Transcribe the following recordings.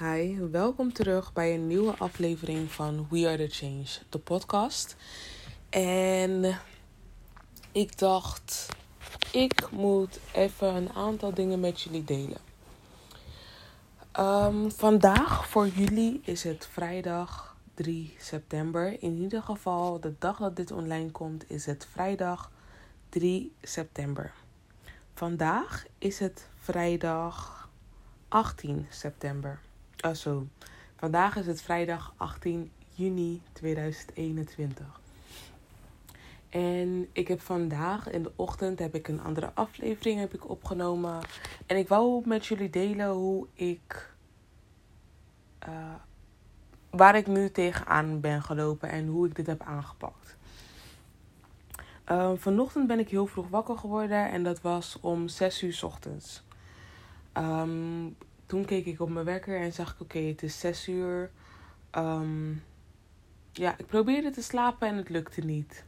Hi, welkom terug bij een nieuwe aflevering van We Are the Change, de podcast. En ik dacht, ik moet even een aantal dingen met jullie delen. Um, vandaag voor jullie is het vrijdag 3 september. In ieder geval, de dag dat dit online komt, is het vrijdag 3 september. Vandaag is het vrijdag 18 september. Oh, zo. Vandaag is het vrijdag 18 juni 2021. En ik heb vandaag in de ochtend heb ik een andere aflevering heb ik opgenomen. En ik wou met jullie delen hoe ik. Uh, waar ik nu tegenaan ben gelopen en hoe ik dit heb aangepakt. Uh, vanochtend ben ik heel vroeg wakker geworden en dat was om 6 uur s ochtends. Um, toen keek ik op mijn wekker en zag ik: oké, het is 6 uur. Um, ja, ik probeerde te slapen en het lukte niet.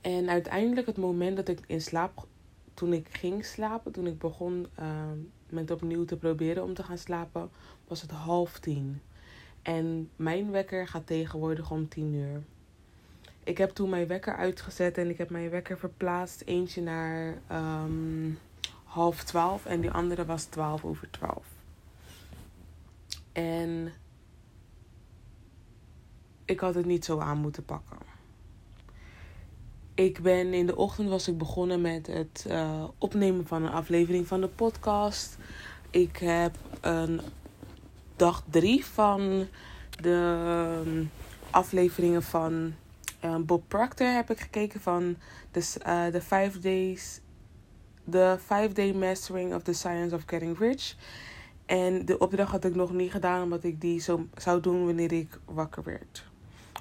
En uiteindelijk, het moment dat ik in slaap. Toen ik ging slapen, toen ik begon uh, met opnieuw te proberen om te gaan slapen, was het half tien. En mijn wekker gaat tegenwoordig om tien uur. Ik heb toen mijn wekker uitgezet en ik heb mijn wekker verplaatst. Eentje naar um, half twaalf en die andere was twaalf over twaalf. En ik had het niet zo aan moeten pakken. Ik ben in de ochtend was ik begonnen met het uh, opnemen van een aflevering van de podcast. Ik heb een dag drie van de um, afleveringen van uh, Bob Proctor heb ik gekeken van de, uh, de Five Days de 5 Day Mastering of the Science of Getting Rich. En de opdracht had ik nog niet gedaan, omdat ik die zo zou doen wanneer ik wakker werd.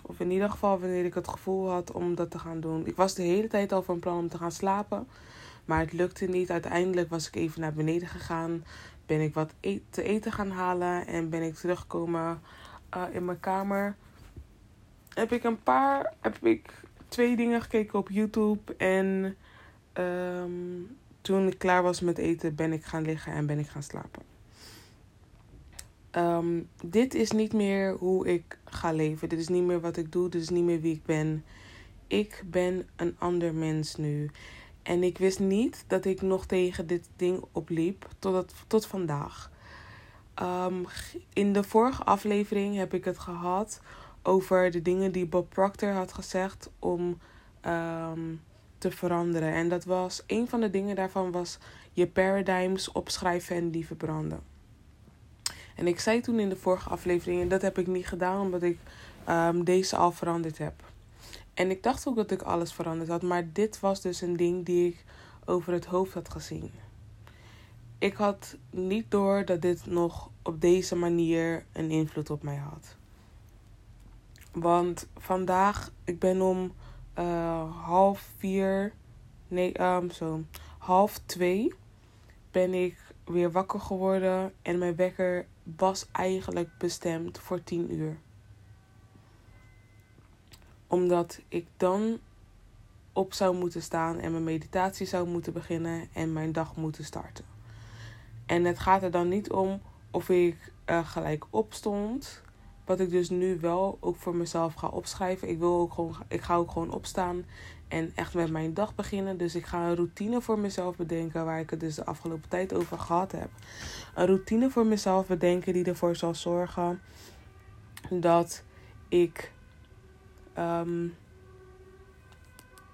Of in ieder geval wanneer ik het gevoel had om dat te gaan doen. Ik was de hele tijd al van plan om te gaan slapen. Maar het lukte niet. Uiteindelijk was ik even naar beneden gegaan. Ben ik wat e te eten gaan halen. En ben ik teruggekomen uh, in mijn kamer. Heb ik een paar. Heb ik twee dingen gekeken op YouTube. En um, toen ik klaar was met eten, ben ik gaan liggen en ben ik gaan slapen. Um, dit is niet meer hoe ik ga leven. Dit is niet meer wat ik doe. Dit is niet meer wie ik ben. Ik ben een ander mens nu. En ik wist niet dat ik nog tegen dit ding opliep tot, tot vandaag. Um, in de vorige aflevering heb ik het gehad over de dingen die Bob Proctor had gezegd om um, veranderen. En dat was een van de dingen daarvan was je paradigms opschrijven en die verbranden. En ik zei toen in de vorige aflevering, en dat heb ik niet gedaan omdat ik um, deze al veranderd heb. En ik dacht ook dat ik alles veranderd had, maar dit was dus een ding die ik over het hoofd had gezien. Ik had niet door dat dit nog op deze manier een invloed op mij had. Want vandaag, ik ben om uh, half vier, nee, um, zo, half twee ben ik weer wakker geworden en mijn wekker was eigenlijk bestemd voor tien uur. Omdat ik dan op zou moeten staan en mijn meditatie zou moeten beginnen en mijn dag moeten starten. En het gaat er dan niet om of ik uh, gelijk opstond wat ik dus nu wel ook voor mezelf ga opschrijven. Ik, wil ook gewoon, ik ga ook gewoon opstaan en echt met mijn dag beginnen. Dus ik ga een routine voor mezelf bedenken waar ik het dus de afgelopen tijd over gehad heb. Een routine voor mezelf bedenken die ervoor zal zorgen dat ik. Um,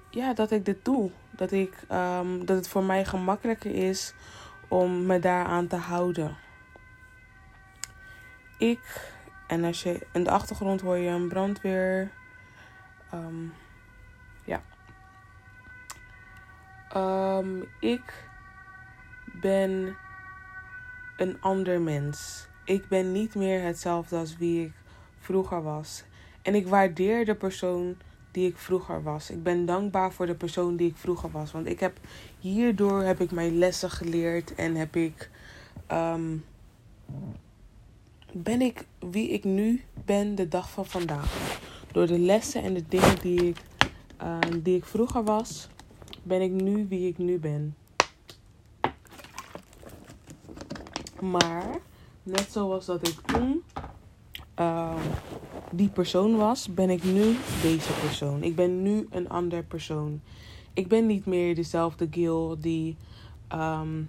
ja, dat ik dit doe. Dat, ik, um, dat het voor mij gemakkelijker is om me daaraan te houden. Ik en als je in de achtergrond hoor je een brandweer. Um, ja. Um, ik ben een ander mens. Ik ben niet meer hetzelfde als wie ik vroeger was. En ik waardeer de persoon die ik vroeger was. Ik ben dankbaar voor de persoon die ik vroeger was. Want ik heb hierdoor heb ik mijn lessen geleerd en heb ik um, ben ik wie ik nu ben de dag van vandaag. Door de lessen en de dingen die ik, uh, die ik vroeger was, ben ik nu wie ik nu ben. Maar net zoals dat ik toen ehm, die persoon was, ben ik nu deze persoon. Ik ben nu een ander persoon. Ik ben niet meer dezelfde Gil die ehm,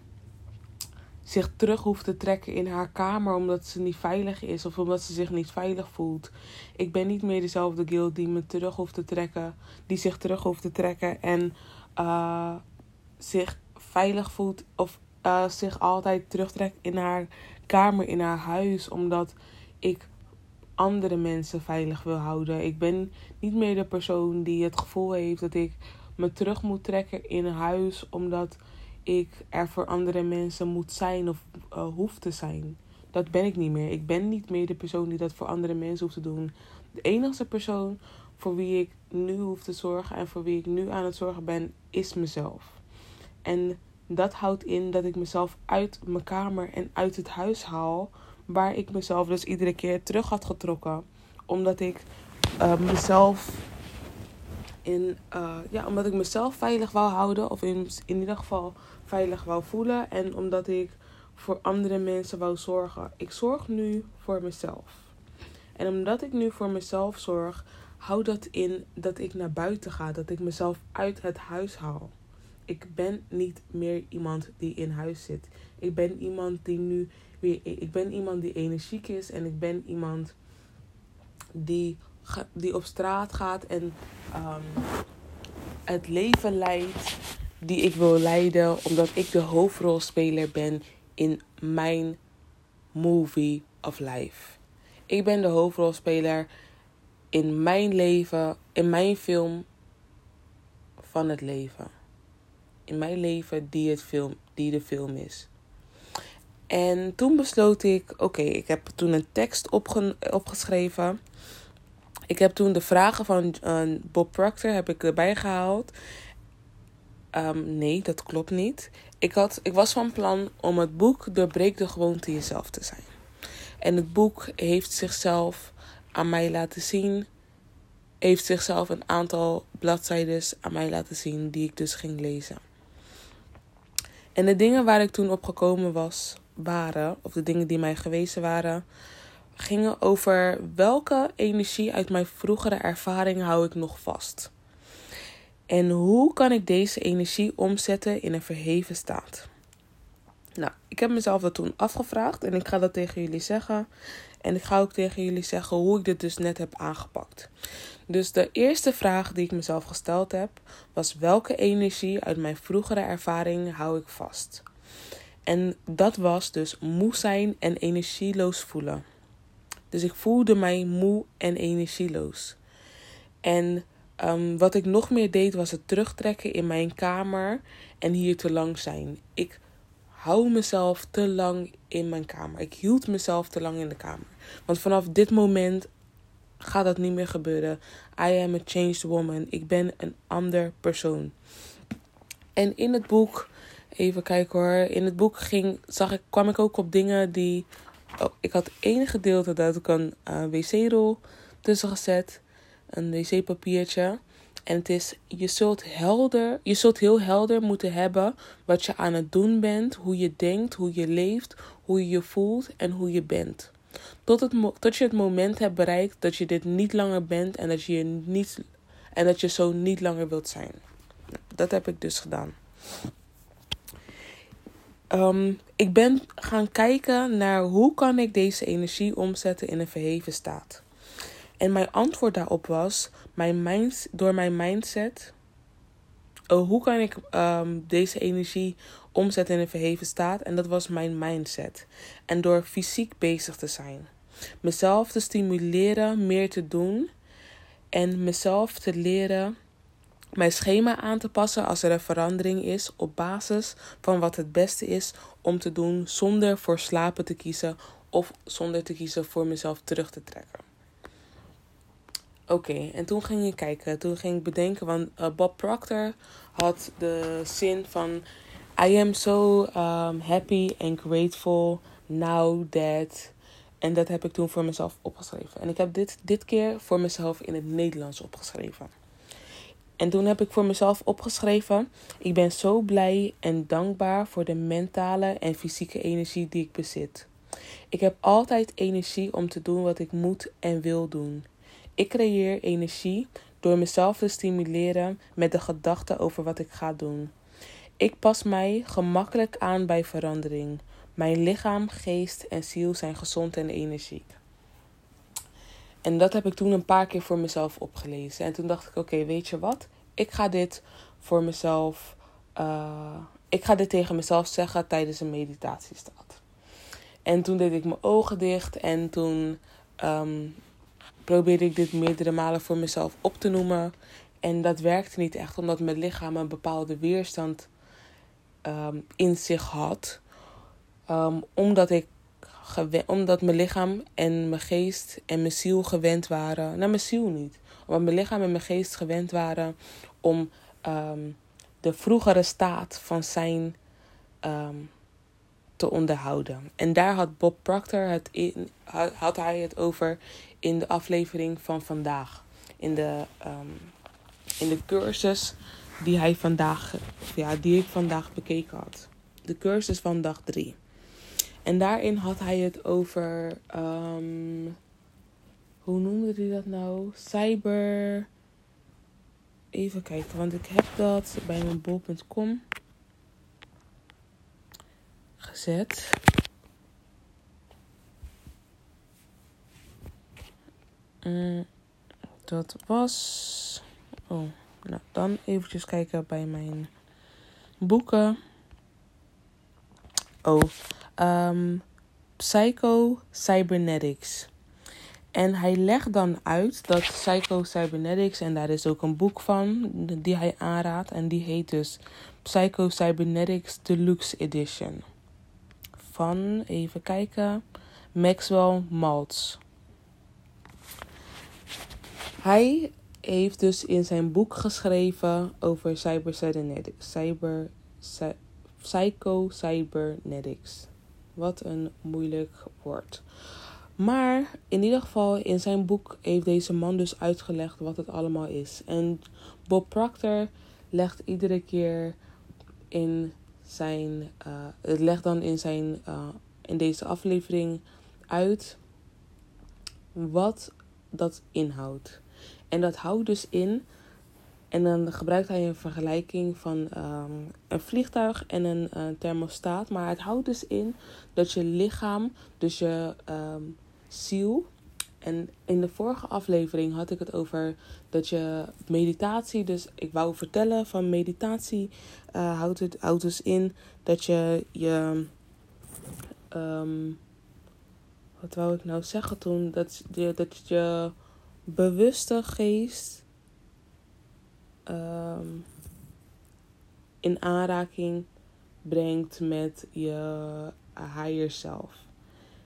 zich terug hoeft te trekken in haar kamer omdat ze niet veilig is of omdat ze zich niet veilig voelt. Ik ben niet meer dezelfde Gil die me terug hoeft te trekken, die zich terug hoeft te trekken en uh, zich veilig voelt of uh, zich altijd terugtrekt in haar kamer, in haar huis, omdat ik andere mensen veilig wil houden. Ik ben niet meer de persoon die het gevoel heeft dat ik me terug moet trekken in huis omdat ik er voor andere mensen moet zijn of uh, hoef te zijn. Dat ben ik niet meer. Ik ben niet meer de persoon die dat voor andere mensen hoeft te doen. De enige persoon voor wie ik nu hoef te zorgen en voor wie ik nu aan het zorgen ben, is mezelf. En dat houdt in dat ik mezelf uit mijn kamer en uit het huis haal. Waar ik mezelf dus iedere keer terug had getrokken. Omdat ik uh, mezelf in, uh, ja, omdat ik mezelf veilig wou houden. Of in, in ieder geval veilig wou voelen. En omdat ik voor andere mensen wou zorgen. Ik zorg nu voor mezelf. En omdat ik nu voor mezelf zorg, houdt dat in dat ik naar buiten ga. Dat ik mezelf uit het huis haal. Ik ben niet meer iemand die in huis zit. Ik ben iemand die nu weer. Ik ben iemand die energiek is. En ik ben iemand die, die op straat gaat en um, het leven leidt die ik wil leiden. Omdat ik de hoofdrolspeler ben in mijn movie of life. Ik ben de hoofdrolspeler in mijn leven, in mijn film van het leven. In mijn leven die, het film, die de film is. En toen besloot ik, oké, ik heb toen een tekst opge opgeschreven. Ik heb toen de vragen van uh, Bob Proctor heb ik erbij gehaald. Um, nee, dat klopt niet. Ik, had, ik was van plan om het boek Doorbreek de gewoonte jezelf te zijn. En het boek heeft zichzelf aan mij laten zien. Heeft zichzelf een aantal bladzijden aan mij laten zien die ik dus ging lezen. En de dingen waar ik toen op gekomen was, waren, of de dingen die mij gewezen waren, gingen over welke energie uit mijn vroegere ervaring hou ik nog vast. En hoe kan ik deze energie omzetten in een verheven staat? Nou, ik heb mezelf dat toen afgevraagd en ik ga dat tegen jullie zeggen. En ik ga ook tegen jullie zeggen hoe ik dit dus net heb aangepakt. Dus de eerste vraag die ik mezelf gesteld heb was: welke energie uit mijn vroegere ervaring hou ik vast? En dat was dus moe zijn en energieloos voelen. Dus ik voelde mij moe en energieloos. En um, wat ik nog meer deed was het terugtrekken in mijn kamer en hier te lang zijn. Ik hou mezelf te lang in mijn kamer. Ik hield mezelf te lang in de kamer. Want vanaf dit moment gaat dat niet meer gebeuren. I am a changed woman. Ik ben een ander persoon. En in het boek, even kijken hoor. In het boek ging, zag ik, kwam ik ook op dingen die. Oh, ik had één gedeelte dat ik een uh, wc-rol tussen gezet. Een wc-papiertje. En het is, je zult, helder, je zult heel helder moeten hebben wat je aan het doen bent, hoe je denkt, hoe je leeft, hoe je je voelt en hoe je bent. Tot, het, tot je het moment hebt bereikt dat je dit niet langer bent en dat je, niet, en dat je zo niet langer wilt zijn. Dat heb ik dus gedaan. Um, ik ben gaan kijken naar hoe kan ik deze energie omzetten in een verheven staat. En mijn antwoord daarop was mijn mind, door mijn mindset. Oh, hoe kan ik um, deze energie omzetten in een verheven staat? En dat was mijn mindset. En door fysiek bezig te zijn. Mezelf te stimuleren meer te doen. En mezelf te leren mijn schema aan te passen als er een verandering is op basis van wat het beste is om te doen zonder voor slapen te kiezen of zonder te kiezen voor mezelf terug te trekken. Oké, en toen ging je kijken. Toen ging ik bedenken, want uh, Bob Proctor had de zin van... I am so um, happy and grateful now that... En dat heb ik toen voor mezelf opgeschreven. En ik heb dit, dit keer voor mezelf in het Nederlands opgeschreven. En toen heb ik voor mezelf opgeschreven: Ik ben zo blij en dankbaar voor de mentale en fysieke energie die ik bezit. Ik heb altijd energie om te doen wat ik moet en wil doen. Ik creëer energie door mezelf te stimuleren met de gedachte over wat ik ga doen. Ik pas mij gemakkelijk aan bij verandering. Mijn lichaam, geest en ziel zijn gezond en energiek. En dat heb ik toen een paar keer voor mezelf opgelezen. En toen dacht ik: oké, weet je wat? Ik ga dit voor mezelf. Uh, ik ga dit tegen mezelf zeggen tijdens een meditatiestaat. En toen deed ik mijn ogen dicht en toen um, probeerde ik dit meerdere malen voor mezelf op te noemen. En dat werkte niet echt, omdat mijn lichaam een bepaalde weerstand um, in zich had. Um, omdat ik omdat mijn lichaam en mijn geest en mijn ziel gewend waren. Nou, mijn ziel niet. Omdat mijn lichaam en mijn geest gewend waren om um, de vroegere staat van zijn te onderhouden. En daar had Bob Proctor het in, had hij het over in de aflevering van vandaag. In de, um, in de cursus die hij vandaag, ja, die ik vandaag bekeken had. De cursus van dag 3. En daarin had hij het over. Um, hoe noemde hij dat nou? Cyber. Even kijken, want ik heb dat bij mijn bol.com gezet. Mm, dat was. Oh, nou dan eventjes kijken bij mijn boeken. Oh, um, Psycho Cybernetics. En hij legt dan uit dat Psycho Cybernetics, en daar is ook een boek van die hij aanraadt, en die heet dus Psycho Cybernetics Deluxe Edition. Van, even kijken, Maxwell Maltz. Hij heeft dus in zijn boek geschreven over cyber cyber, psycho cybernetics. Wat een moeilijk woord. Maar in ieder geval, in zijn boek heeft deze man dus uitgelegd wat het allemaal is. En Bob Proctor legt iedere keer in zijn. Uh, het legt dan in, zijn, uh, in deze aflevering uit wat dat inhoudt. En dat houdt dus in. En dan gebruikt hij een vergelijking van um, een vliegtuig en een uh, thermostaat. Maar het houdt dus in dat je lichaam, dus je um, ziel. En in de vorige aflevering had ik het over dat je meditatie. Dus ik wou vertellen van meditatie uh, houdt, het, houdt dus in dat je je. Um, wat wou ik nou zeggen toen? Dat dat je bewuste geest um, in aanraking brengt met je higher self.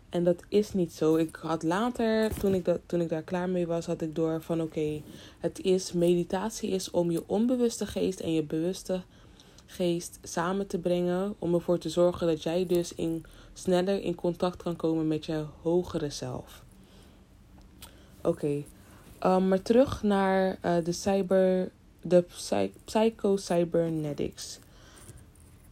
En dat is niet zo. Ik had later, toen ik, dat, toen ik daar klaar mee was, had ik door van oké, het is meditatie is om je onbewuste geest en je bewuste geest samen te brengen. Om ervoor te zorgen dat jij dus in, sneller in contact kan komen met je hogere zelf. Oké, um, maar terug naar uh, de cyber, de psy psycho-cybernetics.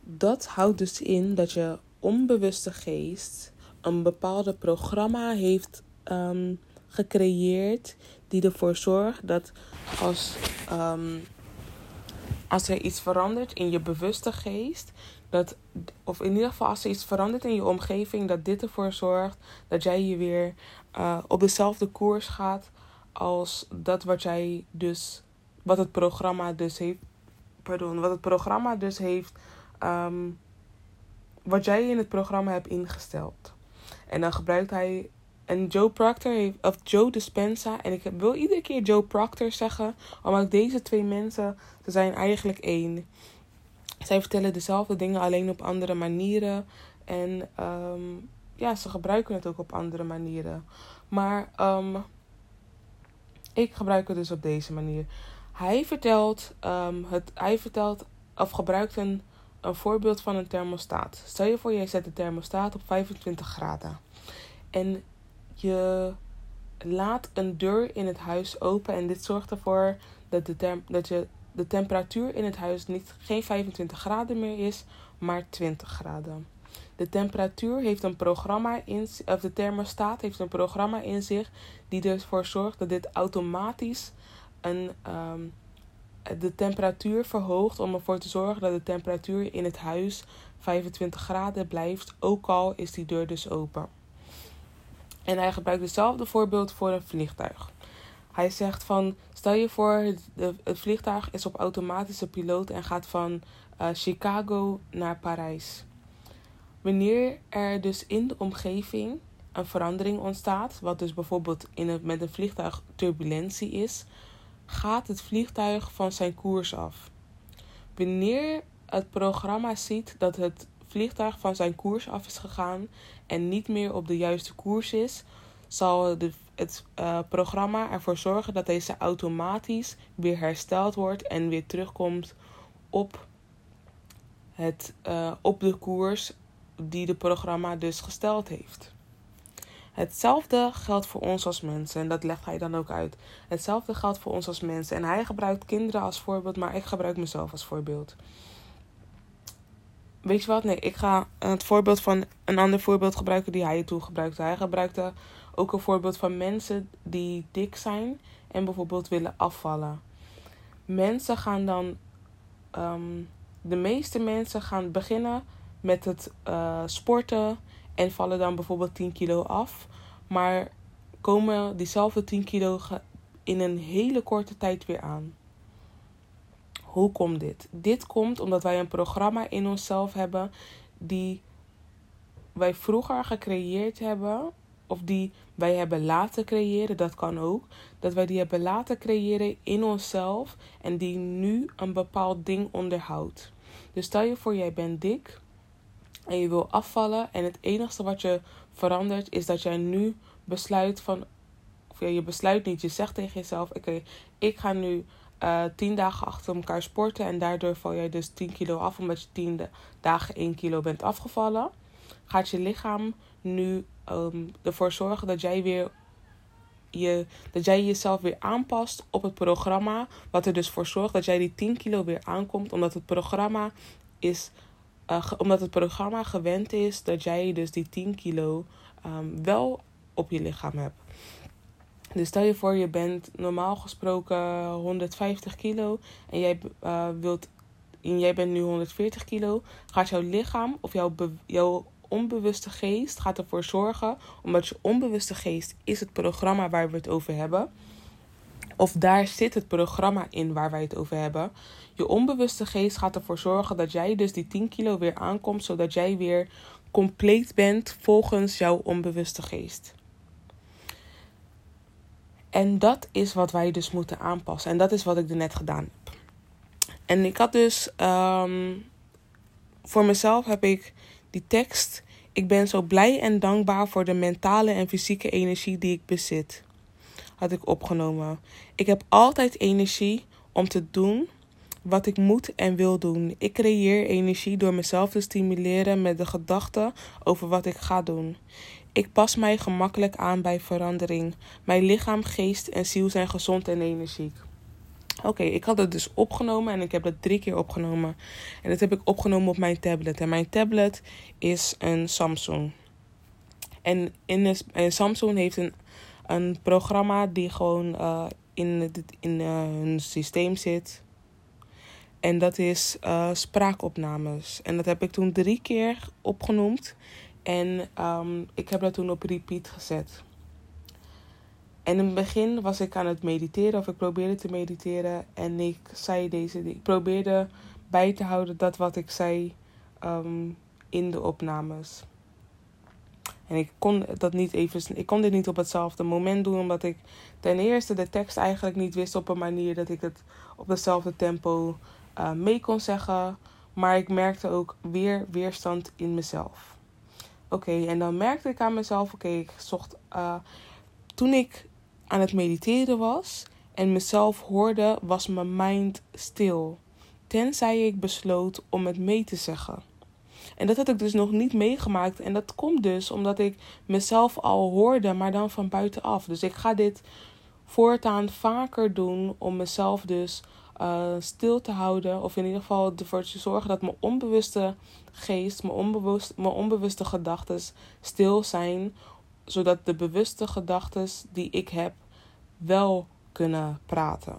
Dat houdt dus in dat je onbewuste geest een bepaalde programma heeft um, gecreëerd die ervoor zorgt dat als, um, als er iets verandert in je bewuste geest, dat, of in ieder geval als er iets verandert in je omgeving, dat dit ervoor zorgt dat jij je weer uh, op dezelfde koers gaat als dat wat jij dus, wat het programma dus heeft, pardon, wat het programma dus heeft, um, wat jij in het programma hebt ingesteld. En dan gebruikt hij. En Joe Proctor heeft. Of Joe Dispenza. En ik wil iedere keer Joe Proctor zeggen. Omdat deze twee mensen. Ze zijn eigenlijk één. Zij vertellen dezelfde dingen alleen op andere manieren. En um, ja, ze gebruiken het ook op andere manieren. Maar um, ik gebruik het dus op deze manier. Hij vertelt, um, het, hij vertelt of gebruikt een een voorbeeld van een thermostaat. Stel je voor, jij zet de thermostaat op 25 graden. En je laat een deur in het huis open. En dit zorgt ervoor dat, de, dat je de temperatuur in het huis niet, geen 25 graden meer is, maar 20 graden. De temperatuur heeft een programma in, of de thermostaat heeft een programma in zich die ervoor zorgt dat dit automatisch een, ehm, de temperatuur verhoogt om ervoor te zorgen dat de temperatuur in het huis 25 graden blijft, ook al is die deur dus open. En hij gebruikt hetzelfde voorbeeld voor een vliegtuig. Hij zegt van, stel je voor, het, vliegtuig is op automatische piloot en gaat van uh, Chicago naar Parijs. Wanneer er dus in de omgeving een verandering ontstaat, wat dus bijvoorbeeld in het, met een vliegtuig turbulentie is, gaat het vliegtuig van zijn koers af. Wanneer het programma ziet dat het vliegtuig van zijn koers af is gegaan en niet meer op de juiste koers is, zal de, het uh, programma ervoor zorgen dat deze automatisch weer hersteld wordt en weer terugkomt op, het, uh, op de koers die de programma dus gesteld heeft. Hetzelfde geldt voor ons als mensen en dat legt hij dan ook uit. Hetzelfde geldt voor ons als mensen en hij gebruikt kinderen als voorbeeld, maar ik gebruik mezelf als voorbeeld. Weet je wat? Nee, ik ga het voorbeeld van een ander voorbeeld gebruiken die hij toen gebruikte. Hij gebruikte ook een voorbeeld van mensen die dik zijn en bijvoorbeeld willen afvallen. Mensen gaan dan, um, de meeste mensen gaan beginnen met het uh, sporten en vallen dan bijvoorbeeld 10 kilo af. Maar komen diezelfde 10 kilo in een hele korte tijd weer aan. Hoe komt dit? Dit komt omdat wij een programma in onszelf hebben die wij vroeger gecreëerd hebben, of die wij hebben laten creëren, dat kan ook. Dat wij die hebben laten creëren in onszelf en die nu een bepaald ding onderhoudt. Dus stel je voor, jij bent dik en je wil afvallen en het enige wat je verandert is dat jij nu besluit van, of je besluit niet, je zegt tegen jezelf, oké, ik ga nu uh, tien dagen achter elkaar sporten. En daardoor val jij dus 10 kilo af, omdat je 10 dagen 1 kilo bent afgevallen. Gaat je lichaam nu um, ervoor zorgen dat jij weer je, dat jij jezelf weer aanpast op het programma. Wat er dus voor zorgt dat jij die 10 kilo weer aankomt. Omdat het programma is. Uh, omdat het programma gewend is dat jij dus die 10 kilo um, wel op je lichaam hebt. Dus stel je voor, je bent normaal gesproken 150 kilo en jij, uh, wilt, en jij bent nu 140 kilo. Gaat jouw lichaam of jouw, jouw onbewuste geest gaat ervoor zorgen, omdat je onbewuste geest is het programma waar we het over hebben. Of daar zit het programma in waar wij het over hebben. Je onbewuste geest gaat ervoor zorgen dat jij dus die 10 kilo weer aankomt, zodat jij weer compleet bent volgens jouw onbewuste geest. En dat is wat wij dus moeten aanpassen. En dat is wat ik er net gedaan heb. En ik had dus um, voor mezelf heb ik die tekst. Ik ben zo blij en dankbaar voor de mentale en fysieke energie die ik bezit. Had ik opgenomen. Ik heb altijd energie om te doen wat ik moet en wil doen. Ik creëer energie door mezelf te stimuleren met de gedachten over wat ik ga doen. Ik pas mij gemakkelijk aan bij verandering. Mijn lichaam, geest en ziel zijn gezond en energiek. Oké, ik had het dus opgenomen en ik heb het drie keer opgenomen. En dat heb ik opgenomen op mijn tablet. En mijn tablet is een Samsung. En in een, Samsung heeft een, een programma die gewoon uh, in, in uh, hun systeem zit. En dat is uh, spraakopnames. En dat heb ik toen drie keer opgenoemd. En um, ik heb dat toen op repeat gezet. En in het begin was ik aan het mediteren, of ik probeerde te mediteren. En ik zei deze. Ik probeerde bij te houden dat wat ik zei um, in de opnames. En ik kon dat niet even. Ik kon dit niet op hetzelfde moment doen, omdat ik ten eerste de tekst eigenlijk niet wist op een manier dat ik het op hetzelfde tempo uh, mee kon zeggen. Maar ik merkte ook weer weerstand in mezelf. Oké, en dan merkte ik aan mezelf, oké, ik zocht. Uh, toen ik aan het mediteren was en mezelf hoorde, was mijn mind stil. Tenzij ik besloot om het mee te zeggen. En dat had ik dus nog niet meegemaakt. En dat komt dus omdat ik mezelf al hoorde, maar dan van buitenaf. Dus ik ga dit voortaan vaker doen om mezelf dus uh, stil te houden. Of in ieder geval ervoor te zorgen dat mijn onbewuste geest, mijn, onbewust, mijn onbewuste gedachten stil zijn. Zodat de bewuste gedachten die ik heb wel kunnen praten.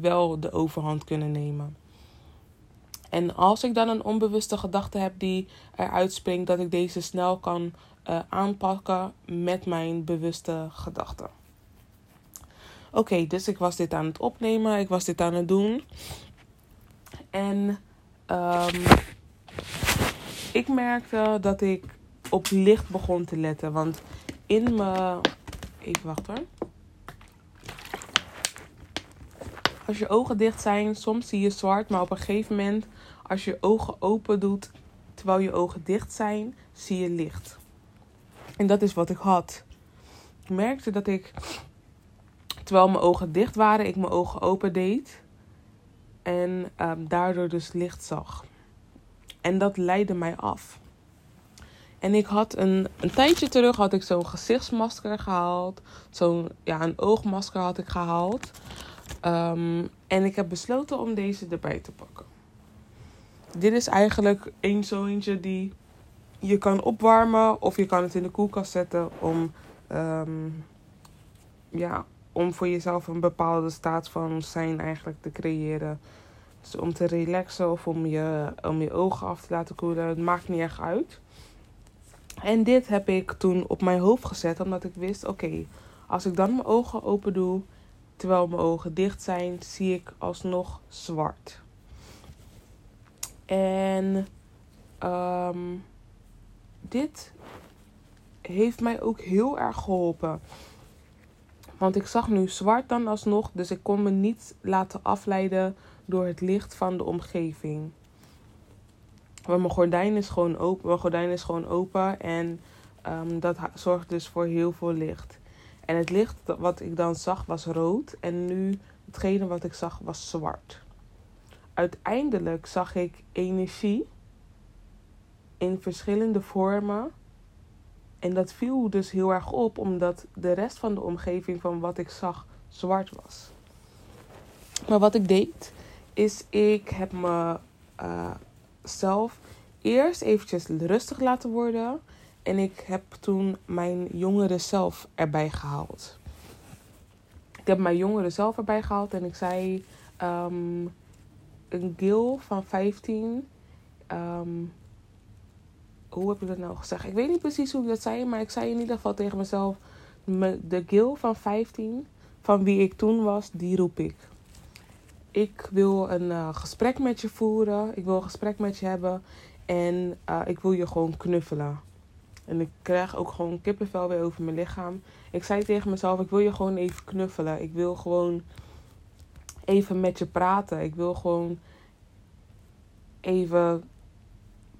Wel de overhand kunnen nemen. En als ik dan een onbewuste gedachte heb die eruit springt, dat ik deze snel kan uh, aanpakken met mijn bewuste gedachten. Oké, dus ik was dit aan het opnemen, ik was dit aan het doen. En um, ik merkte dat ik op licht begon te letten. Want in mijn. Even wachten. Als je ogen dicht zijn, soms zie je zwart, maar op een gegeven moment, als je ogen open doet terwijl je ogen dicht zijn, zie je licht. En dat is wat ik had. Ik merkte dat ik, terwijl mijn ogen dicht waren, ik mijn ogen open deed. En um, daardoor dus licht zag. En dat leidde mij af. En ik had een, een tijdje terug had ik zo'n gezichtsmasker gehaald. Zo'n ja, een oogmasker had ik gehaald. Um, en ik heb besloten om deze erbij te pakken. Dit is eigenlijk een zo eentje die je kan opwarmen of je kan het in de koelkast zetten om, um, ja, om voor jezelf een bepaalde staat van zijn eigenlijk te creëren. Dus om te relaxen of om je, om je ogen af te laten koelen. Het maakt niet echt uit. En dit heb ik toen op mijn hoofd gezet omdat ik wist: oké, als ik dan mijn ogen open doe terwijl mijn ogen dicht zijn, zie ik alsnog zwart. En um, dit heeft mij ook heel erg geholpen. Want ik zag nu zwart dan alsnog, dus ik kon me niet laten afleiden door het licht van de omgeving. Mijn gordijn is gewoon open, mijn gordijn is gewoon open en um, dat zorgt dus voor heel veel licht. En het licht wat ik dan zag was rood en nu hetgene wat ik zag was zwart. Uiteindelijk zag ik energie in verschillende vormen. En dat viel dus heel erg op, omdat de rest van de omgeving van wat ik zag zwart was. Maar wat ik deed, is ik heb me uh, zelf eerst eventjes rustig laten worden. En ik heb toen mijn jongere zelf erbij gehaald. Ik heb mijn jongere zelf erbij gehaald en ik zei: um, een Gil van 15. Um, hoe heb ik dat nou gezegd? Ik weet niet precies hoe ik dat zei, maar ik zei in ieder geval tegen mezelf: de Gil van 15, van wie ik toen was, die roep ik. Ik wil een uh, gesprek met je voeren. Ik wil een gesprek met je hebben. En uh, ik wil je gewoon knuffelen. En ik krijg ook gewoon kippenvel weer over mijn lichaam. Ik zei tegen mezelf: ik wil je gewoon even knuffelen. Ik wil gewoon even met je praten. Ik wil gewoon even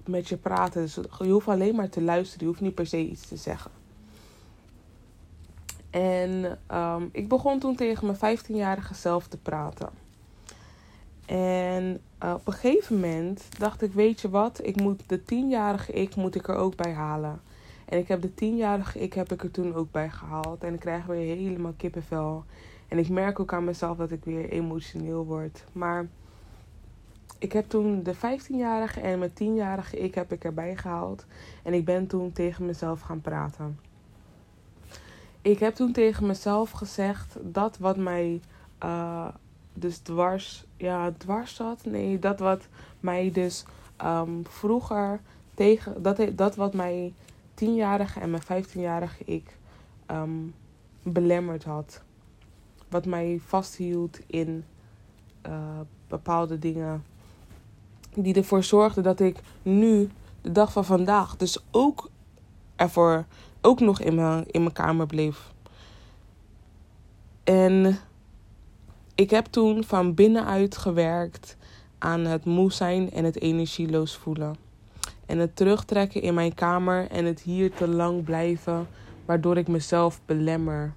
met je praten. Dus je hoeft alleen maar te luisteren. Je hoeft niet per se iets te zeggen. En um, ik begon toen tegen mijn 15-jarige zelf te praten. En uh, op een gegeven moment dacht ik, weet je wat, ik moet de 10-jarige ik moet ik er ook bij halen. En ik heb de 10-jarige ik heb ik er toen ook bij gehaald. En ik krijg weer helemaal kippenvel. En ik merk ook aan mezelf dat ik weer emotioneel word. Maar ik heb toen de 15-jarige en mijn 10-jarige ik heb ik erbij gehaald. En ik ben toen tegen mezelf gaan praten. Ik heb toen tegen mezelf gezegd dat wat mij uh, dus dwars, ja, dwars zat. Nee, dat wat mij dus um, vroeger tegen, dat, dat wat mij 10-jarige en mijn 15-jarige ik um, belemmerd had. Wat mij vasthield in uh, bepaalde dingen die ervoor zorgde dat ik nu, de dag van vandaag, dus ook ervoor, ook nog in mijn, in mijn kamer bleef. En ik heb toen van binnenuit gewerkt aan het moe zijn en het energieloos voelen. En het terugtrekken in mijn kamer en het hier te lang blijven, waardoor ik mezelf belemmer.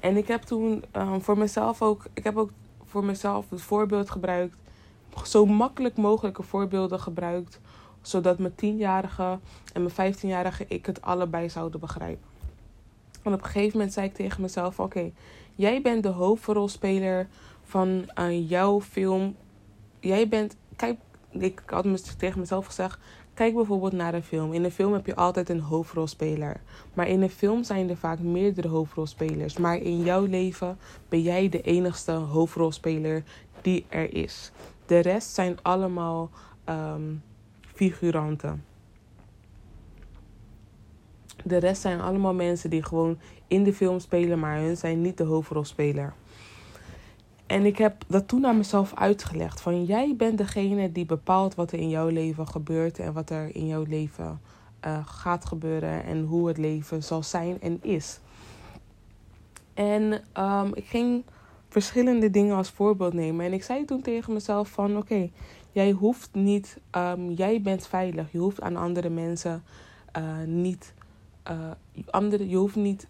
En ik heb toen um, voor mezelf ook, ik heb ook voor mezelf het voorbeeld gebruikt zo makkelijk mogelijke voorbeelden gebruikt, zodat mijn tienjarige en mijn 15-jarige ik het allebei zouden begrijpen. En op een gegeven moment zei ik tegen mezelf: Oké, jij bent de hoofdrolspeler van uh, jouw film. Jij bent. Kijk, ik had me tegen mezelf gezegd. Kijk bijvoorbeeld naar een film. In een film heb je altijd een hoofdrolspeler. Maar in een film zijn er vaak meerdere hoofdrolspelers. Maar in jouw leven ben jij de enigste hoofdrolspeler die er is. De rest zijn allemaal um, figuranten. De rest zijn allemaal mensen die gewoon in de film spelen, maar hun zijn niet de hoofdrolspeler. En ik heb dat toen aan mezelf uitgelegd. Van jij bent degene die bepaalt wat er in jouw leven gebeurt en wat er in jouw leven uh, gaat gebeuren en hoe het leven zal zijn en is. En um, ik ging verschillende dingen als voorbeeld nemen. En ik zei toen tegen mezelf van oké, jij hoeft niet, um, jij bent veilig. Je hoeft aan andere mensen uh, niet, uh, andere, je hoeft niet,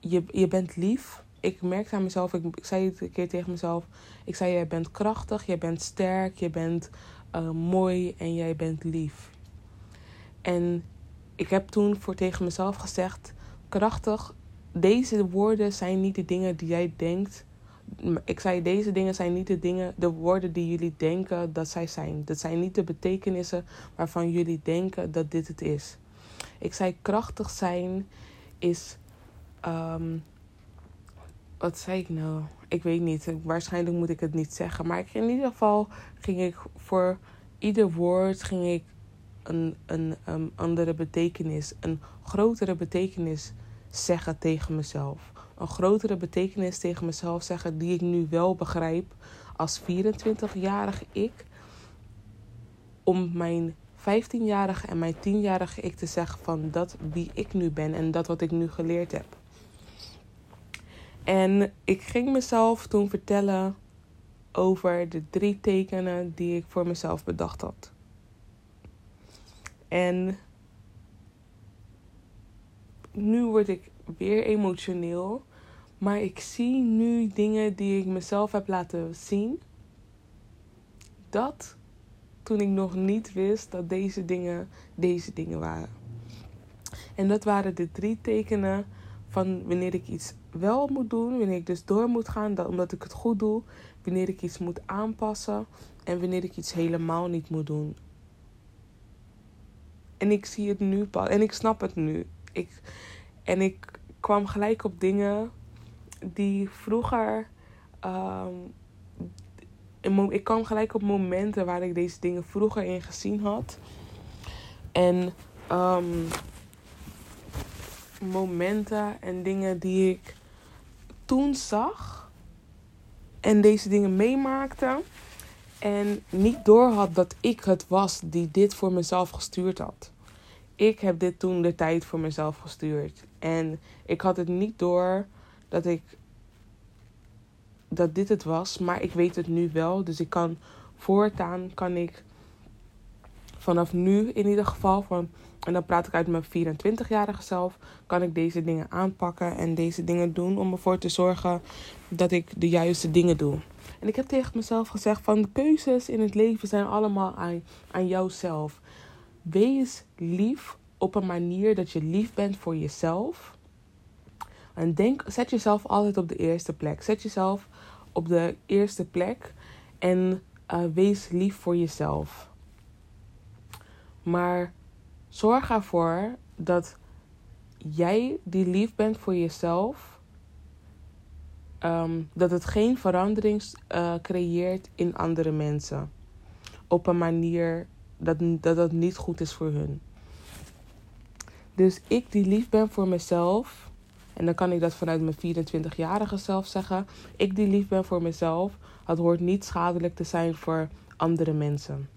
je, je bent lief ik merkte aan mezelf, ik, zei het een keer tegen mezelf. Ik zei: Jij bent krachtig, jij bent sterk, je bent uh, mooi en jij bent lief. En ik heb toen voor tegen mezelf gezegd: Krachtig, deze woorden zijn niet de dingen die jij denkt. Ik zei: Deze dingen zijn niet de dingen, de woorden die jullie denken dat zij zijn. Dat zijn niet de betekenissen waarvan jullie denken dat dit het is. Ik zei: Krachtig zijn is. Um, wat zei ik nou? Ik weet niet. Waarschijnlijk moet ik het niet zeggen. Maar in ieder geval ging ik voor ieder woord ging ik een, een, een andere betekenis, een grotere betekenis zeggen tegen mezelf. Een grotere betekenis tegen mezelf zeggen die ik nu wel begrijp als 24-jarige ik. Om mijn 15-jarige en mijn 10-jarige ik te zeggen van dat wie ik nu ben en dat wat ik nu geleerd heb. En ik ging mezelf toen vertellen over de drie tekenen die ik voor mezelf bedacht had. En nu word ik weer emotioneel. Maar ik zie nu dingen die ik mezelf heb laten zien. Dat toen ik nog niet wist dat deze dingen deze dingen waren. En dat waren de drie tekenen van wanneer ik iets wel moet doen, wanneer ik dus door moet gaan dat, omdat ik het goed doe, wanneer ik iets moet aanpassen en wanneer ik iets helemaal niet moet doen. En ik zie het nu pas en ik snap het nu. Ik, en ik kwam gelijk op dingen die vroeger. Um, ik kwam gelijk op momenten waar ik deze dingen vroeger in gezien had. En um, momenten en dingen die ik toen zag en deze dingen meemaakte en niet door had dat ik het was die dit voor mezelf gestuurd had. Ik heb dit toen de tijd voor mezelf gestuurd en ik had het niet door dat ik dat dit het was, maar ik weet het nu wel, dus ik kan voortaan kan ik vanaf nu in ieder geval van en dan praat ik uit mijn 24-jarige zelf. Kan ik deze dingen aanpakken en deze dingen doen om ervoor te zorgen dat ik de juiste dingen doe. En ik heb tegen mezelf gezegd van de keuzes in het leven zijn allemaal aan, aan jouzelf. Wees lief op een manier dat je lief bent voor jezelf. En denk, zet jezelf altijd op de eerste plek. Zet jezelf op de eerste plek en uh, wees lief voor jezelf. Maar Zorg ervoor dat jij die lief bent voor jezelf. Um, dat het geen verandering uh, creëert in andere mensen. Op een manier dat, dat dat niet goed is voor hun. Dus ik die lief ben voor mezelf. En dan kan ik dat vanuit mijn 24-jarige zelf zeggen. Ik die lief ben voor mezelf. Het hoort niet schadelijk te zijn voor andere mensen.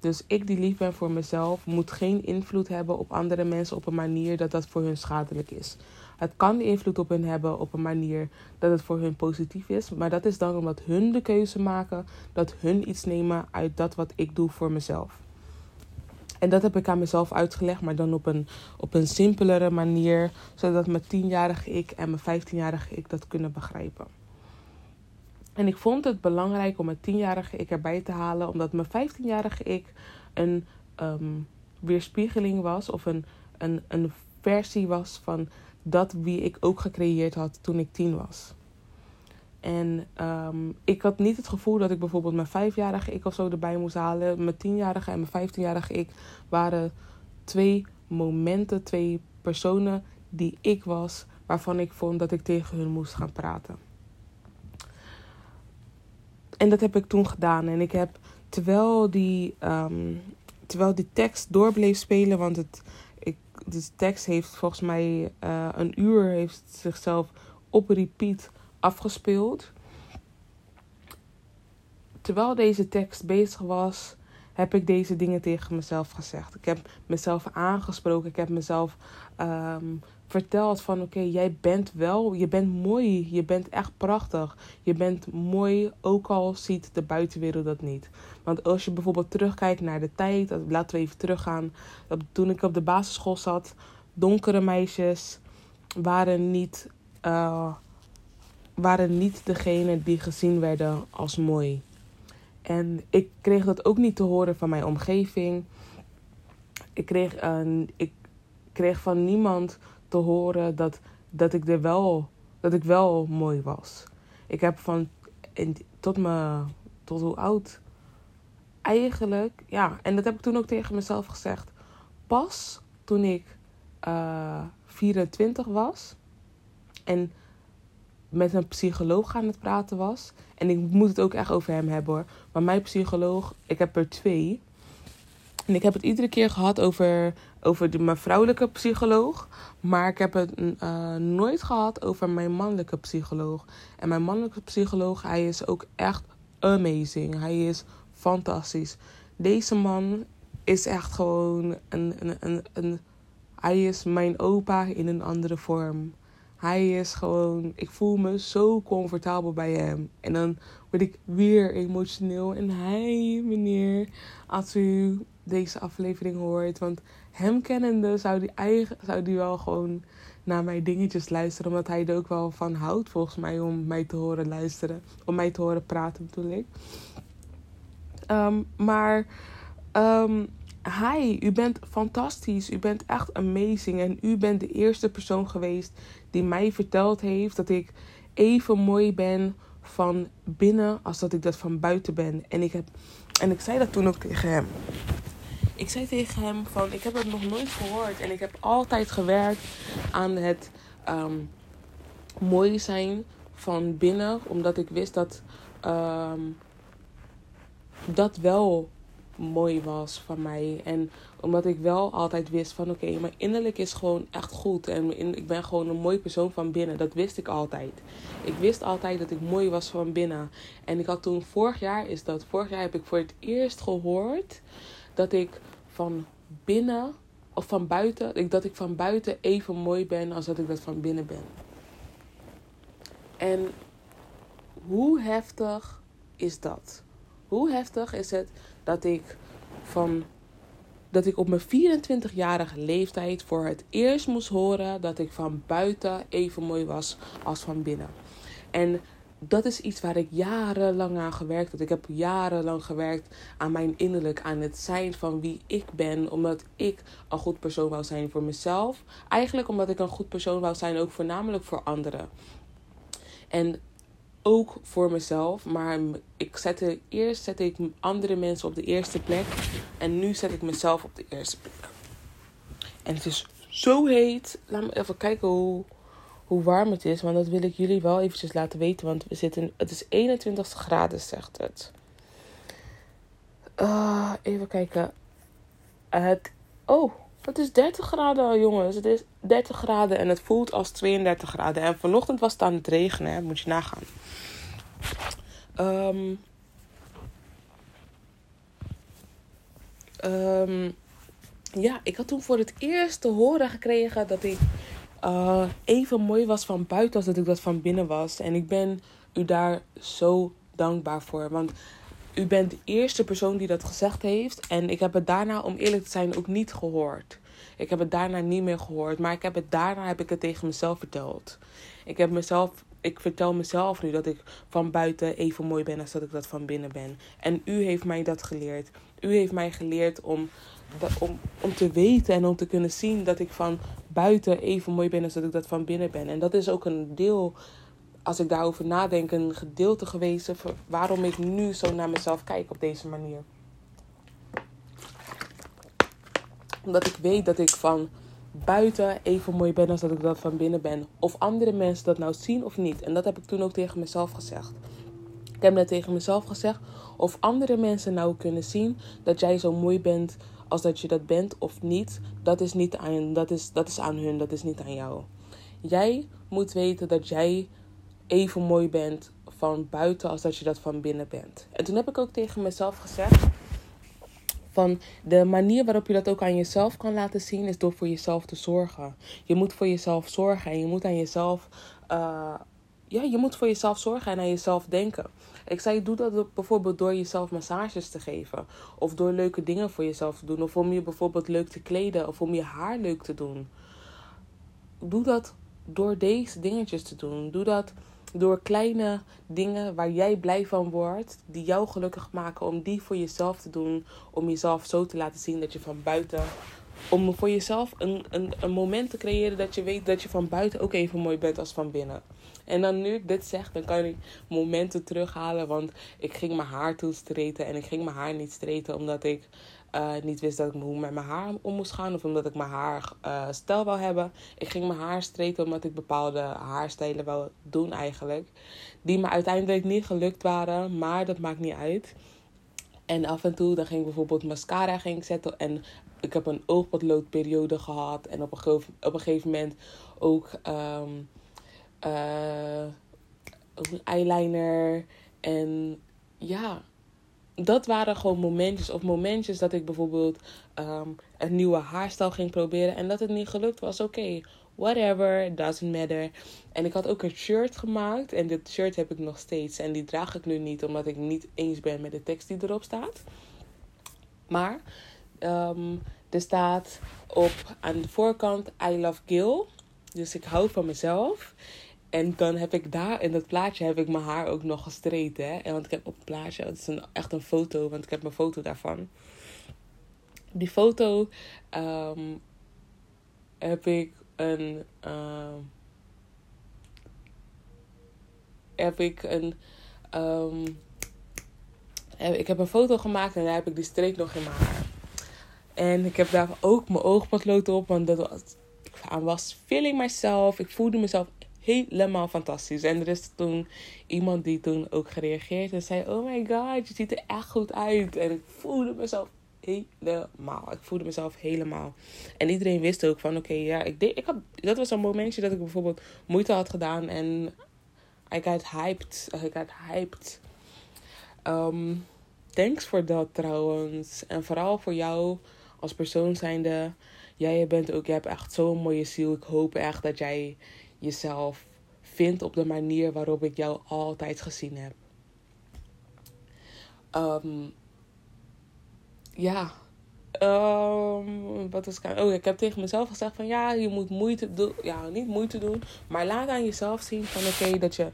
Dus ik die lief ben voor mezelf moet geen invloed hebben op andere mensen op een manier dat dat voor hun schadelijk is. Het kan invloed op hun hebben op een manier dat het voor hun positief is. Maar dat is dan omdat hun de keuze maken dat hun iets nemen uit dat wat ik doe voor mezelf. En dat heb ik aan mezelf uitgelegd, maar dan op een, op een simpelere manier, zodat mijn tienjarige ik en mijn 15-jarige ik dat kunnen begrijpen. En ik vond het belangrijk om mijn tienjarige ik erbij te halen, omdat mijn 15-jarige ik een um, weerspiegeling was of een, een, een versie was van dat wie ik ook gecreëerd had toen ik tien was. En ehm, ik had niet het gevoel dat ik bijvoorbeeld mijn vijfjarige ik of zo erbij moest halen. Mijn tienjarige en mijn vijftienjarige ik waren twee momenten, twee personen die ik was, waarvan ik vond dat ik tegen hun moest gaan praten. En dat heb ik toen gedaan. En ik heb, terwijl die, ehm, terwijl die tekst door bleef spelen, want het, ik, de tekst heeft volgens mij uh, een uur heeft zichzelf op repeat afgespeeld. Terwijl deze tekst bezig was, heb ik deze dingen tegen mezelf gezegd. Ik heb mezelf aangesproken. Ik heb mezelf um, verteld van oké, jij bent wel, je bent mooi. Je bent echt prachtig. Je bent mooi, ook al ziet de buitenwereld dat niet. Want als je bijvoorbeeld terugkijkt naar de tijd, laten we even teruggaan. Toen ik op de basisschool zat, donkere meisjes waren niet... Uh, waren niet degene die gezien werden als mooi. En ik kreeg dat ook niet te horen van mijn omgeving. Ik kreeg, uh, ik kreeg van niemand te horen dat, dat, ik er wel, dat ik wel mooi was. Ik heb van tot, me, tot hoe oud eigenlijk, ja, en dat heb ik toen ook tegen mezelf gezegd. Pas toen ik uh, 24 was en met een psycholoog aan het praten was. En ik moet het ook echt over hem hebben hoor. Maar mijn psycholoog, ik heb er twee. En ik heb het iedere keer gehad over, over de, mijn vrouwelijke psycholoog. Maar ik heb het uh, nooit gehad over mijn mannelijke psycholoog. En mijn mannelijke psycholoog, hij is ook echt amazing. Hij is fantastisch. Deze man is echt gewoon een, een, een, een hij is mijn opa in een andere vorm. Hij is gewoon, ik voel me zo comfortabel bij hem. En dan word ik weer emotioneel. En hij, meneer, als u deze aflevering hoort. Want hem kennende zou die, eigen, zou die wel gewoon naar mijn dingetjes luisteren. Omdat hij er ook wel van houdt, volgens mij, om mij te horen luisteren. Om mij te horen praten, bedoel ik. Um, maar um, hi, u bent fantastisch. U bent echt amazing. En u bent de eerste persoon geweest die mij verteld heeft dat ik even mooi ben van binnen als dat ik dat van buiten ben. En ik, heb, en ik zei dat toen ook tegen hem. Ik zei tegen hem van, ik heb het nog nooit gehoord. En ik heb altijd gewerkt aan het um, mooi zijn van binnen. Omdat ik wist dat um, dat wel mooi was van mij. En omdat ik wel altijd wist van oké, okay, mijn innerlijk is gewoon echt goed. En ik ben gewoon een mooi persoon van binnen. Dat wist ik altijd. Ik wist altijd dat ik mooi was van binnen. En ik had toen, vorig jaar is dat, vorig jaar heb ik voor het eerst gehoord dat ik van binnen of van buiten, dat ik van buiten even mooi ben als dat ik dat van binnen ben. En hoe heftig is dat? Hoe heftig is het dat ik van dat ik op mijn 24-jarige leeftijd voor het eerst moest horen dat ik van buiten even mooi was als van binnen. En dat is iets waar ik jarenlang aan gewerkt heb. Ik heb jarenlang gewerkt aan mijn innerlijk, aan het zijn van wie ik ben. Omdat ik een goed persoon wou zijn voor mezelf. Eigenlijk omdat ik een goed persoon wou zijn, ook voornamelijk voor anderen. En ook voor mezelf. Maar ik zette, eerst zette ik andere mensen op de eerste plek. En nu zet ik mezelf op de eerste plek. En het is zo heet. Laat me even kijken hoe, hoe warm het is. Want dat wil ik jullie wel eventjes laten weten. Want we zitten, het is 21 graden, zegt het. Uh, even kijken. Het, oh, het is 30 graden, jongens. Het is 30 graden en het voelt als 32 graden. En vanochtend was het aan het regenen, moet je nagaan. Um, um, ja, ik had toen voor het eerst te horen gekregen dat ik uh, even mooi was van buiten als dat ik dat van binnen was. En ik ben u daar zo dankbaar voor. Want u bent de eerste persoon die dat gezegd heeft. En ik heb het daarna, om eerlijk te zijn, ook niet gehoord. Ik heb het daarna niet meer gehoord. Maar ik heb het daarna heb ik het tegen mezelf verteld. Ik heb mezelf. Ik vertel mezelf nu dat ik van buiten even mooi ben als dat ik dat van binnen ben. En u heeft mij dat geleerd. U heeft mij geleerd om, om, om te weten en om te kunnen zien dat ik van buiten even mooi ben als dat ik dat van binnen ben. En dat is ook een deel als ik daarover nadenk, een gedeelte geweest waarom ik nu zo naar mezelf kijk op deze manier. Omdat ik weet dat ik van buiten even mooi ben als dat ik dat van binnen ben. Of andere mensen dat nou zien of niet. En dat heb ik toen ook tegen mezelf gezegd. Ik heb net tegen mezelf gezegd. Of andere mensen nou kunnen zien dat jij zo mooi bent als dat je dat bent of niet. Dat is, niet aan, dat is, dat is aan hun, dat is niet aan jou. Jij moet weten dat jij even mooi bent van buiten als dat je dat van binnen bent. En toen heb ik ook tegen mezelf gezegd van de manier waarop je dat ook aan jezelf kan laten zien is door voor jezelf te zorgen. Je moet voor jezelf zorgen en je moet aan jezelf, uh, ja, je moet voor jezelf zorgen en aan jezelf denken. Ik zei, doe dat bijvoorbeeld door jezelf massages te geven. Of door leuke dingen voor jezelf te doen. Of om je bijvoorbeeld leuk te kleden. Of om je haar leuk te doen. Doe dat door deze dingetjes te doen. Doe dat door kleine dingen waar jij blij van wordt, die jou gelukkig maken, om die voor jezelf te doen. Om jezelf zo te laten zien dat je van buiten. Om voor jezelf een, een, een moment te creëren dat je weet dat je van buiten ook even mooi bent als van binnen. En dan nu ik dit zeg, dan kan ik momenten terughalen. Want ik ging mijn haar toen streten. En ik ging mijn haar niet streten omdat ik uh, niet wist dat ik hoe met mijn haar om moest gaan. Of omdat ik mijn haar uh, stijl wou hebben. Ik ging mijn haar streten omdat ik bepaalde haarstijlen wou doen eigenlijk. Die me uiteindelijk niet gelukt waren. Maar dat maakt niet uit. En af en toe dan ging ik bijvoorbeeld mascara ging zetten. En ik heb een oogpotloodperiode gehad. En op een, op een gegeven moment ook um, eyeliner. En ja, dat waren gewoon momentjes. Of momentjes dat ik bijvoorbeeld um, een nieuwe haarstijl ging proberen. En dat het niet gelukt was. Oké, whatever, doesn't matter. En ik had ook een shirt gemaakt. En dit shirt heb ik nog steeds. En die draag ik nu niet, omdat ik niet eens ben met de tekst die erop staat. Maar um, er staat op aan de voorkant I love Gil. Dus ik hou van mezelf. En dan heb ik daar in dat plaatje heb ik mijn haar ook nog gestreten. Hè? En want ik heb op het plaatje, het is een, echt een foto, want ik heb een foto daarvan. Die foto um, heb ik een. Uh, heb ik een. Um, ik heb een foto gemaakt en daar heb ik die streek nog in mijn haar. En ik heb daar ook mijn oogpotlood op, want dat was, I was feeling myself. Ik voelde mezelf helemaal fantastisch. En er is toen iemand die toen ook gereageerd en zei: Oh my god, je ziet er echt goed uit. En ik voelde mezelf helemaal. Ik voelde mezelf helemaal. En iedereen wist ook van: Oké, ja, ik deed, ik had, dat was een momentje dat ik bijvoorbeeld moeite had gedaan en I got hyped. I got hyped. Um, thanks voor dat trouwens. En vooral voor jou als persoon zijnde. Jij bent ook, je hebt echt zo'n mooie ziel. Ik hoop echt dat jij jezelf vindt op de manier waarop ik jou altijd gezien heb. Um, ja. Um, wat is Oh, ik heb tegen mezelf gezegd van ja, je moet moeite doen. Ja, niet moeite doen. Maar laat aan jezelf zien van oké, dat je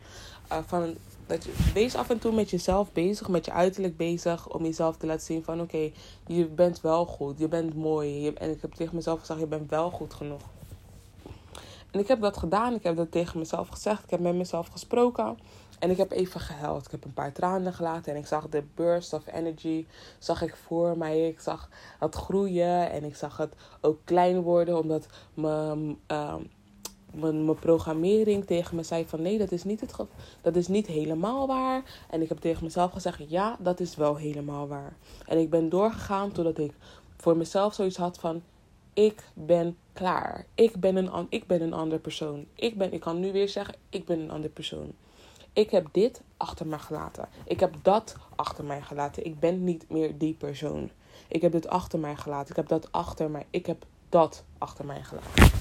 uh, van dat je, wees af en toe met jezelf bezig, met je uiterlijk bezig, om jezelf te laten zien van oké, je bent wel goed, je bent mooi. En ik heb tegen mezelf gezegd, je bent wel goed genoeg. En ik heb dat gedaan. Ik heb dat tegen mezelf gezegd. Ik heb met mezelf gesproken. En ik heb even gehuild. Ik heb een paar tranen gelaten. En ik zag de burst of energy. Zag ik voor mij. Ik zag het groeien. En ik zag het ook klein worden. Omdat mijn, mijn, mijn programmering tegen me zei van... Nee, dat is, niet het dat is niet helemaal waar. En ik heb tegen mezelf gezegd... Ja, dat is wel helemaal waar. En ik ben doorgegaan totdat ik voor mezelf zoiets had van ik ben klaar. Ik ben een, ik ben een andere persoon. Ik, ben, ik kan nu weer zeggen, ik ben een andere persoon. Ik heb dit achter me gelaten. Ik heb dat achter mij gelaten. Ik ben niet meer die persoon. Ik heb dit achter mij gelaten. Ik heb dat achter mij. Ik heb dat achter mij gelaten.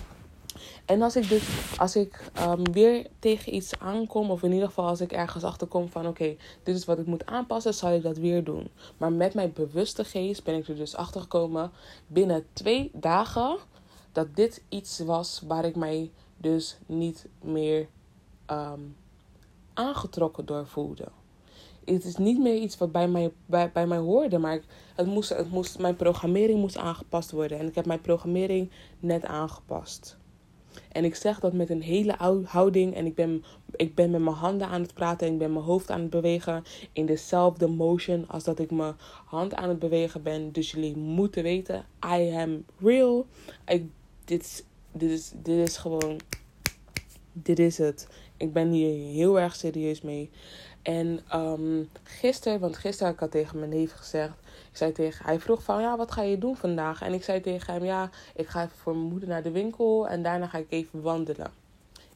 En als ik, dit, als ik um, weer tegen iets aankom, of in ieder geval als ik ergens achter kom van oké, dit is wat ik moet aanpassen, zal ik dat weer doen. Maar met mijn bewuste geest ben ik er dus achter gekomen binnen twee dagen dat dit iets was waar ik mij dus niet meer um, aangetrokken door voelde. Het is niet meer iets wat bij mij, bij, bij mij hoorde, maar het moest, het moest, mijn programmering moest aangepast worden. En ik heb mijn programmering net aangepast. En ik zeg dat met een hele houding. En ik ben, ik ben met mijn handen aan het praten. En ik ben mijn hoofd aan het bewegen. In dezelfde motion als dat ik mijn hand aan het bewegen ben. Dus jullie moeten weten. I am real. Ik, dit, dit, is, dit is gewoon. Dit is het. Ik ben hier heel erg serieus mee. En um, gisteren, want gisteren had ik al tegen mijn neef gezegd. Ik zei tegen hij vroeg van ja, wat ga je doen vandaag? En ik zei tegen hem ja, ik ga even voor mijn moeder naar de winkel en daarna ga ik even wandelen.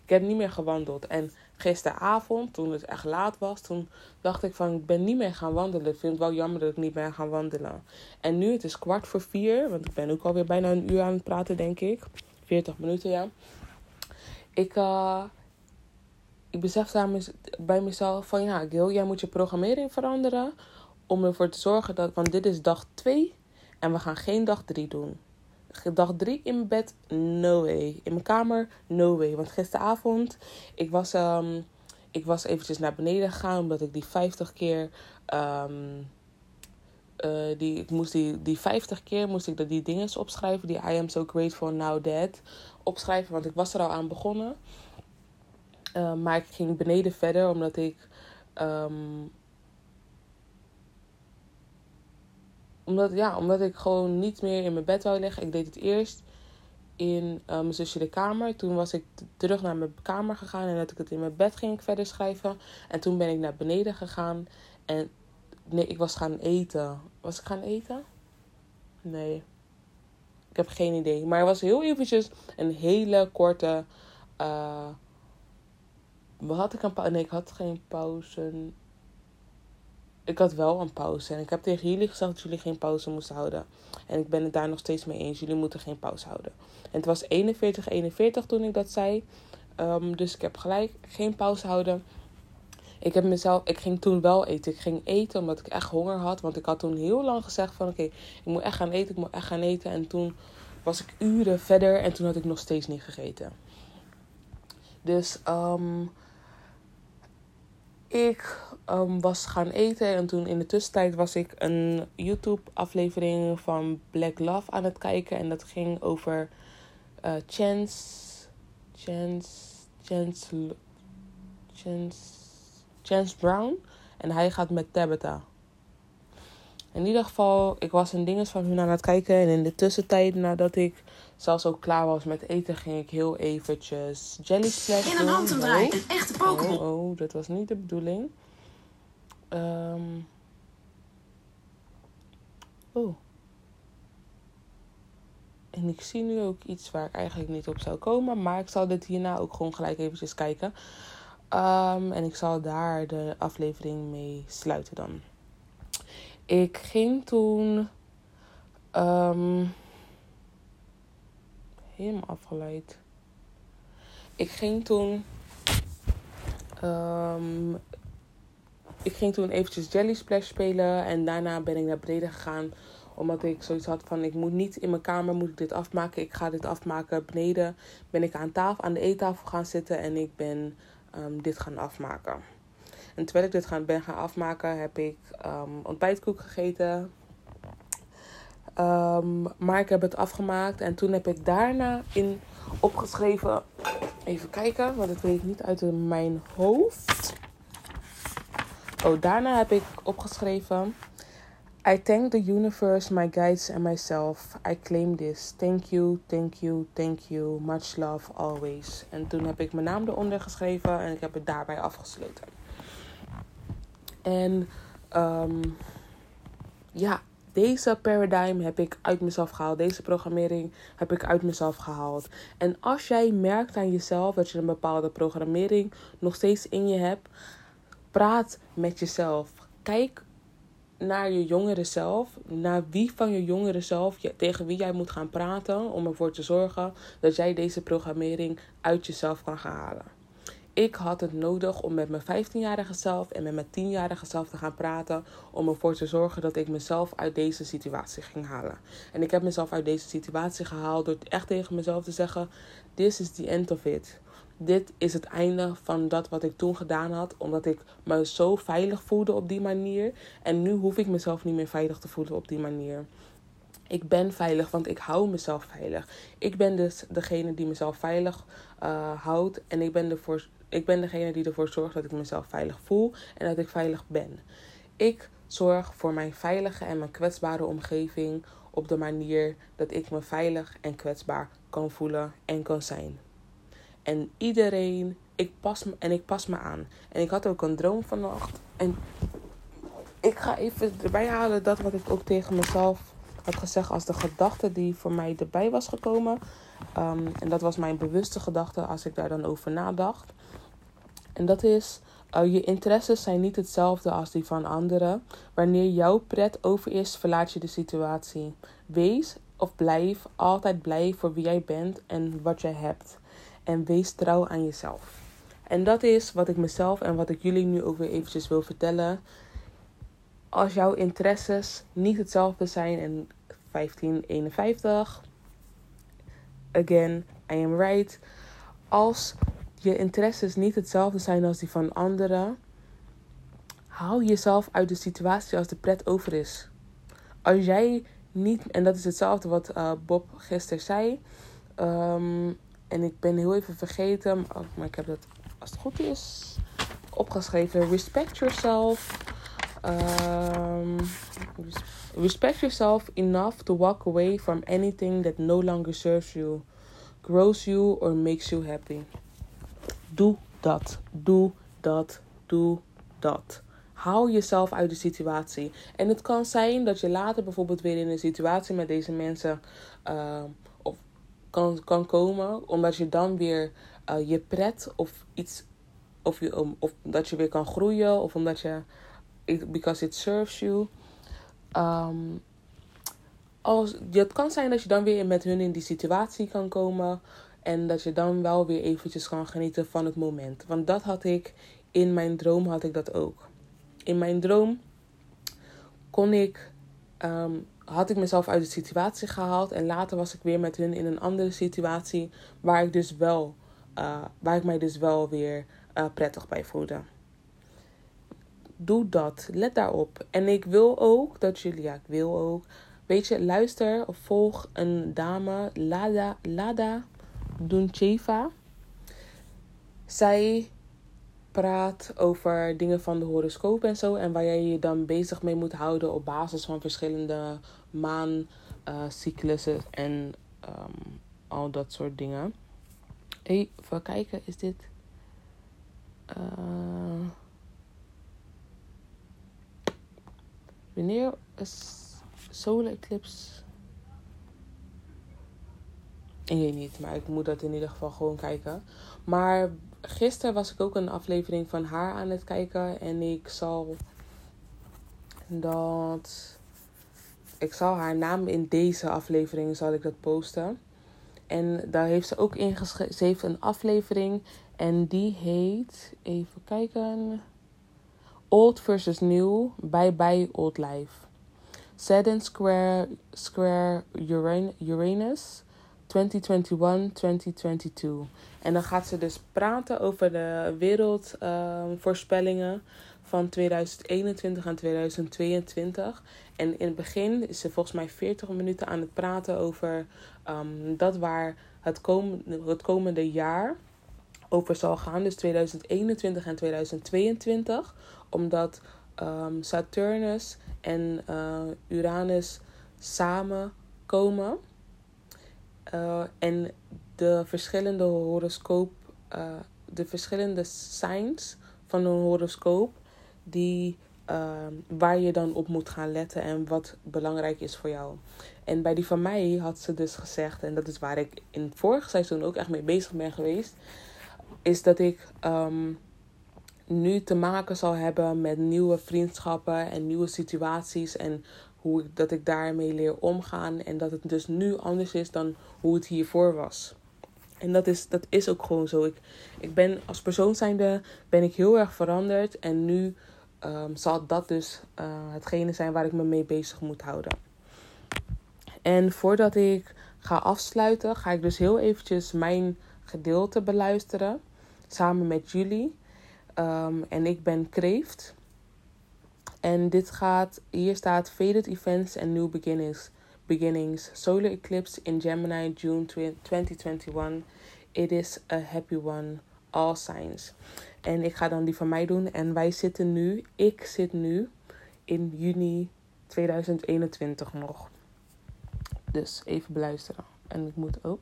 Ik heb niet meer gewandeld. En gisteravond, toen het echt laat was, toen dacht ik van ik ben niet meer gaan wandelen. Ik vind het wel jammer dat ik niet ben gaan wandelen. En nu het is kwart voor vier, want ik ben ook alweer bijna een uur aan het praten, denk ik. 40 minuten, ja. Ik, uh, ik besef bij mezelf van ja, Gil, jij moet je programmering veranderen om ervoor te zorgen dat, want dit is dag 2 en we gaan geen dag 3 doen. Dag 3 in bed, no way. In mijn kamer, no way. Want gisteravond, ik was, um, ik was eventjes naar beneden gegaan omdat ik die 50 keer. Um, uh, die, ik moest die, die 50 keer moest ik die dingen opschrijven. Die I am so grateful now dead opschrijven. Want ik was er al aan begonnen. Uh, maar ik ging beneden verder omdat ik um, omdat, ja, omdat ik gewoon niet meer in mijn bed wou liggen. Ik deed het eerst in uh, mijn zusje de kamer. Toen was ik terug naar mijn kamer gegaan. En dat ik het in mijn bed ging verder schrijven. En toen ben ik naar beneden gegaan. En nee, ik was gaan eten. Was ik gaan eten? Nee. Ik heb geen idee. Maar het was heel eventjes een hele korte... Uh, had ik een pauze? Nee, ik had geen pauze ik had wel een pauze. En ik heb tegen jullie gezegd dat jullie geen pauze moesten houden. En ik ben het daar nog steeds mee eens. Jullie moeten geen pauze houden. En het was 41, 41 toen ik dat zei. Um, dus ik heb gelijk geen pauze houden. Ik heb mezelf, ik ging toen wel eten. Ik ging eten omdat ik echt honger had. Want ik had toen heel lang gezegd van oké, ik moet echt gaan eten, ik moet echt gaan eten. En toen was ik uren verder en toen had ik nog steeds niet gegeten. Dus um, ik um, was gaan eten en toen in de tussentijd was ik een YouTube-aflevering van Black Love aan het kijken. En dat ging over uh, Chance, Chance, Chance, Chance, Chance Brown. En hij gaat met Tabitha. In ieder geval, ik was een dinges van hun aan het kijken. En in de tussentijd, nadat ik zelfs ook klaar was met eten, ging ik heel eventjes Jelly Splash In een hand draaien, een echte Pokémon. Oh, oh, dat was niet de bedoeling. Um... Oh. En ik zie nu ook iets waar ik eigenlijk niet op zou komen. Maar ik zal dit hierna ook gewoon gelijk eventjes kijken. Um, en ik zal daar de aflevering mee sluiten dan. Ik ging toen. Um, helemaal afgeleid. Ik ging toen. Um, ik ging toen eventjes Jelly Splash spelen. En daarna ben ik naar beneden gegaan. Omdat ik zoiets had van ik moet niet in mijn kamer moet ik dit afmaken. Ik ga dit afmaken. Beneden ben ik aan tafel, aan de eettafel gaan zitten. En ik ben um, dit gaan afmaken. En terwijl ik dit ben gaan afmaken, heb ik um, ontbijtkoek gegeten. Um, maar ik heb het afgemaakt. En toen heb ik daarna in opgeschreven. Even kijken, want dat weet ik niet uit mijn hoofd. Oh, daarna heb ik opgeschreven. I thank the universe, my guides and myself. I claim this. Thank you, thank you, thank you. Much love always. En toen heb ik mijn naam eronder geschreven en ik heb het daarbij afgesloten. En um, ja, deze paradigm heb ik uit mezelf gehaald. Deze programmering heb ik uit mezelf gehaald. En als jij merkt aan jezelf dat je een bepaalde programmering nog steeds in je hebt, praat met jezelf. Kijk naar je jongere zelf, naar wie van je jongere zelf, tegen wie jij moet gaan praten om ervoor te zorgen dat jij deze programmering uit jezelf kan gaan halen. Ik had het nodig om met mijn 15-jarige zelf en met mijn 10-jarige zelf te gaan praten. Om ervoor te zorgen dat ik mezelf uit deze situatie ging halen. En ik heb mezelf uit deze situatie gehaald door echt tegen mezelf te zeggen: This is the end of it dit is het einde van dat wat ik toen gedaan had. Omdat ik me zo veilig voelde op die manier. En nu hoef ik mezelf niet meer veilig te voelen op die manier. Ik ben veilig, want ik hou mezelf veilig. Ik ben dus degene die mezelf veilig uh, houdt. En ik ben, ervoor, ik ben degene die ervoor zorgt dat ik mezelf veilig voel en dat ik veilig ben. Ik zorg voor mijn veilige en mijn kwetsbare omgeving op de manier dat ik me veilig en kwetsbaar kan voelen en kan zijn. En iedereen, ik pas me, en ik pas me aan. En ik had ook een droom vannacht. En ik ga even erbij halen dat wat ik ook tegen mezelf had gezegd als de gedachte die voor mij erbij was gekomen. Um, en dat was mijn bewuste gedachte als ik daar dan over nadacht. En dat is, uh, je interesses zijn niet hetzelfde als die van anderen. Wanneer jouw pret over is, verlaat je de situatie. Wees of blijf altijd blij voor wie jij bent en wat jij hebt. En wees trouw aan jezelf. En dat is wat ik mezelf en wat ik jullie nu ook weer eventjes wil vertellen. Als jouw interesses niet hetzelfde zijn en 1551. Again, I am right. Als je interesses niet hetzelfde zijn als die van anderen, haal jezelf uit de situatie als de pret over is. Als jij niet, en dat is hetzelfde wat uh, Bob gisteren zei. Um, en ik ben heel even vergeten, maar ik heb dat als het goed is opgeschreven. Respect yourself. Um, respect yourself enough to walk away from anything that no longer serves you, grows you, or makes you happy. Doe dat. Doe dat. Doe dat. Haal jezelf uit de situatie. En het kan zijn dat je later bijvoorbeeld weer in een situatie met deze mensen uh, of kan, kan komen, omdat je dan weer uh, je pret of iets, of, je, of dat je weer kan groeien, of omdat je because it serves you. Um, als, het kan zijn dat je dan weer met hun in die situatie kan komen. En dat je dan wel weer eventjes kan genieten van het moment. Want dat had ik in mijn droom had ik dat ook. In mijn droom kon ik, um, had ik mezelf uit de situatie gehaald. En later was ik weer met hun in een andere situatie. Waar ik dus wel, uh, waar ik mij dus wel weer uh, prettig bij voelde doe dat. Let daarop. En ik wil ook dat jullie, ja, ik wil ook. Weet je, luister of volg een dame, Lada, Lada Duncheva. Zij praat over dingen van de horoscoop en zo. En waar jij je dan bezig mee moet houden op basis van verschillende maancyclussen uh, en um, al dat soort dingen. Even kijken, is dit. Uh, Wanneer is solar eclipse? Ik weet niet, maar ik moet dat in ieder geval gewoon kijken. Maar gisteren was ik ook een aflevering van haar aan het kijken. En ik zal dat. Ik zal haar naam in deze aflevering zal ik dat posten. En daar heeft ze ook ingeschreven. Ze heeft een aflevering. En die heet. Even kijken. Old versus New, Bye Bye Old Life. Saturn Square, Square Uranus, 2021-2022. En dan gaat ze dus praten over de wereldvoorspellingen van 2021 en 2022. En in het begin is ze volgens mij 40 minuten aan het praten over um, dat waar het, het komende jaar over zal gaan. Dus 2021 en 2022 omdat um, Saturnus en uh, Uranus samenkomen. Uh, en de verschillende horoscoop, uh, de verschillende signs van een horoscoop, die, uh, waar je dan op moet gaan letten en wat belangrijk is voor jou. En bij die van mij had ze dus gezegd, en dat is waar ik in het vorige seizoen ook echt mee bezig ben geweest, is dat ik um, nu te maken zal hebben met nieuwe vriendschappen en nieuwe situaties en hoe dat ik daarmee leer omgaan en dat het dus nu anders is dan hoe het hiervoor was. En dat is, dat is ook gewoon zo. Ik, ik ben als persoon zijnde ben ik heel erg veranderd en nu um, zal dat dus uh, hetgene zijn waar ik me mee bezig moet houden. En voordat ik ga afsluiten, ga ik dus heel eventjes mijn gedeelte beluisteren samen met jullie. Um, en ik ben Kreeft. En dit gaat, hier staat Faded Events and New Beginnings. beginnings. Solar eclipse in Gemini, June 2021. It is a happy one. All signs. En ik ga dan die van mij doen. En wij zitten nu, ik zit nu in juni 2021 nog. Dus even beluisteren. En ik moet ook.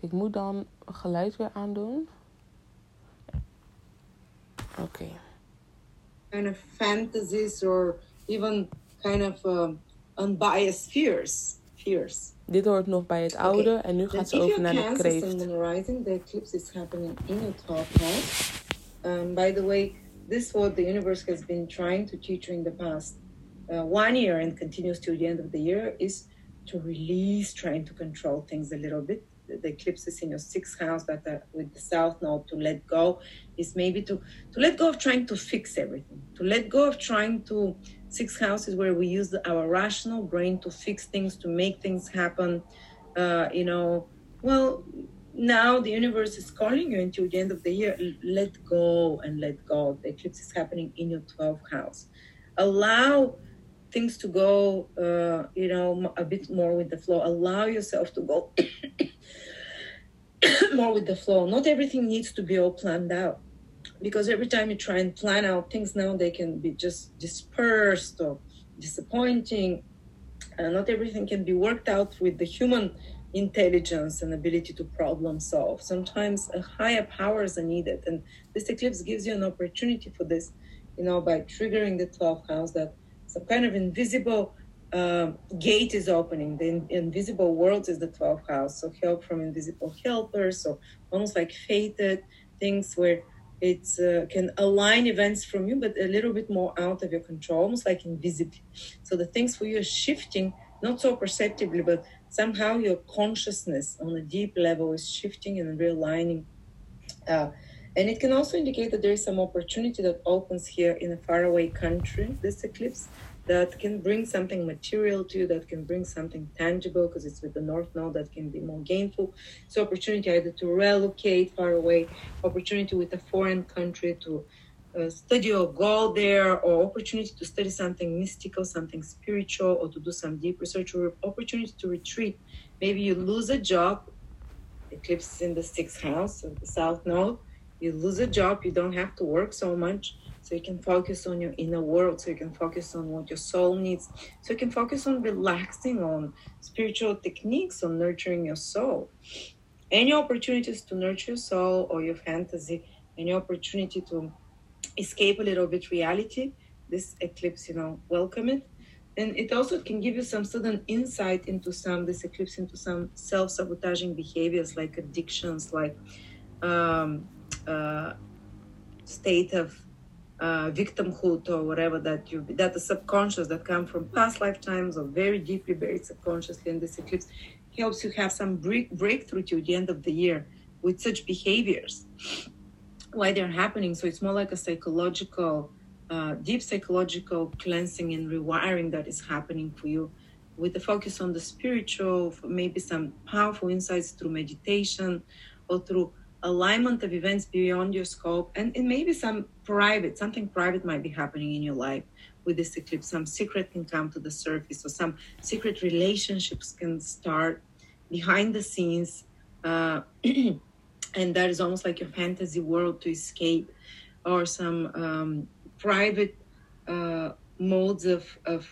Ik moet dan geluid weer aandoen. Oké. Kind of fantasies or even kind of um, unbiased fears. fears. Dit hoort nog bij het oude okay. en nu gaat ze over naar de kreeft. The rising, the eclipse is happening in your 12th house. Um, by the way, this is what the universe has been trying to teach you in the past uh, one year and continues to the end of the year is to release, trying to control things a little bit. The, the eclipses in your sixth house, but uh, with the south node to let go is maybe to to let go of trying to fix everything, to let go of trying to. Sixth house is where we use our rational brain to fix things, to make things happen. Uh, you know, well, now the universe is calling you until the end of the year. Let go and let go. The eclipse is happening in your 12th house. Allow things to go, uh, you know, a bit more with the flow. Allow yourself to go more with the flow. Not everything needs to be all planned out. Because every time you try and plan out things now, they can be just dispersed or disappointing. Uh, not everything can be worked out with the human intelligence and ability to problem solve. Sometimes higher powers are needed. And this eclipse gives you an opportunity for this, you know, by triggering the 12th house that some kind of invisible uh, gate is opening. The in- invisible world is the 12th house. So help from invisible helpers, so almost like fated things where it uh, can align events from you, but a little bit more out of your control, almost like invisibly. So the things for you are shifting, not so perceptibly, but somehow your consciousness on a deep level is shifting and realigning. Uh, and it can also indicate that there is some opportunity that opens here in a faraway country, this eclipse, that can bring something material to you, that can bring something tangible, because it's with the North Node that can be more gainful. So, opportunity either to relocate far away, opportunity with a foreign country to uh, study or go there, or opportunity to study something mystical, something spiritual, or to do some deep research, or opportunity to retreat. Maybe you lose a job, eclipse in the sixth house of the South Node you lose a job, you don't have to work so much. So you can focus on your inner world, so you can focus on what your soul needs. So you can focus on relaxing, on spiritual techniques, on nurturing your soul. Any opportunities to nurture your soul or your fantasy, any opportunity to escape a little bit reality, this eclipse, you know, welcome it. And it also can give you some sudden insight into some, this eclipse, into some self sabotaging behaviors like addictions, like um, uh, state of uh, victimhood or whatever that you that the subconscious that come from past lifetimes or very deeply buried subconsciously in this eclipse helps you have some break, breakthrough to the end of the year with such behaviors. Why they're happening. So it's more like a psychological uh, deep psychological cleansing and rewiring that is happening for you with the focus on the spiritual maybe some powerful insights through meditation or through alignment of events beyond your scope and, and maybe some private something private might be happening in your life with this eclipse. Some secret can come to the surface or some secret relationships can start behind the scenes uh, and that is almost like your fantasy world to escape or some um, private uh, modes of, of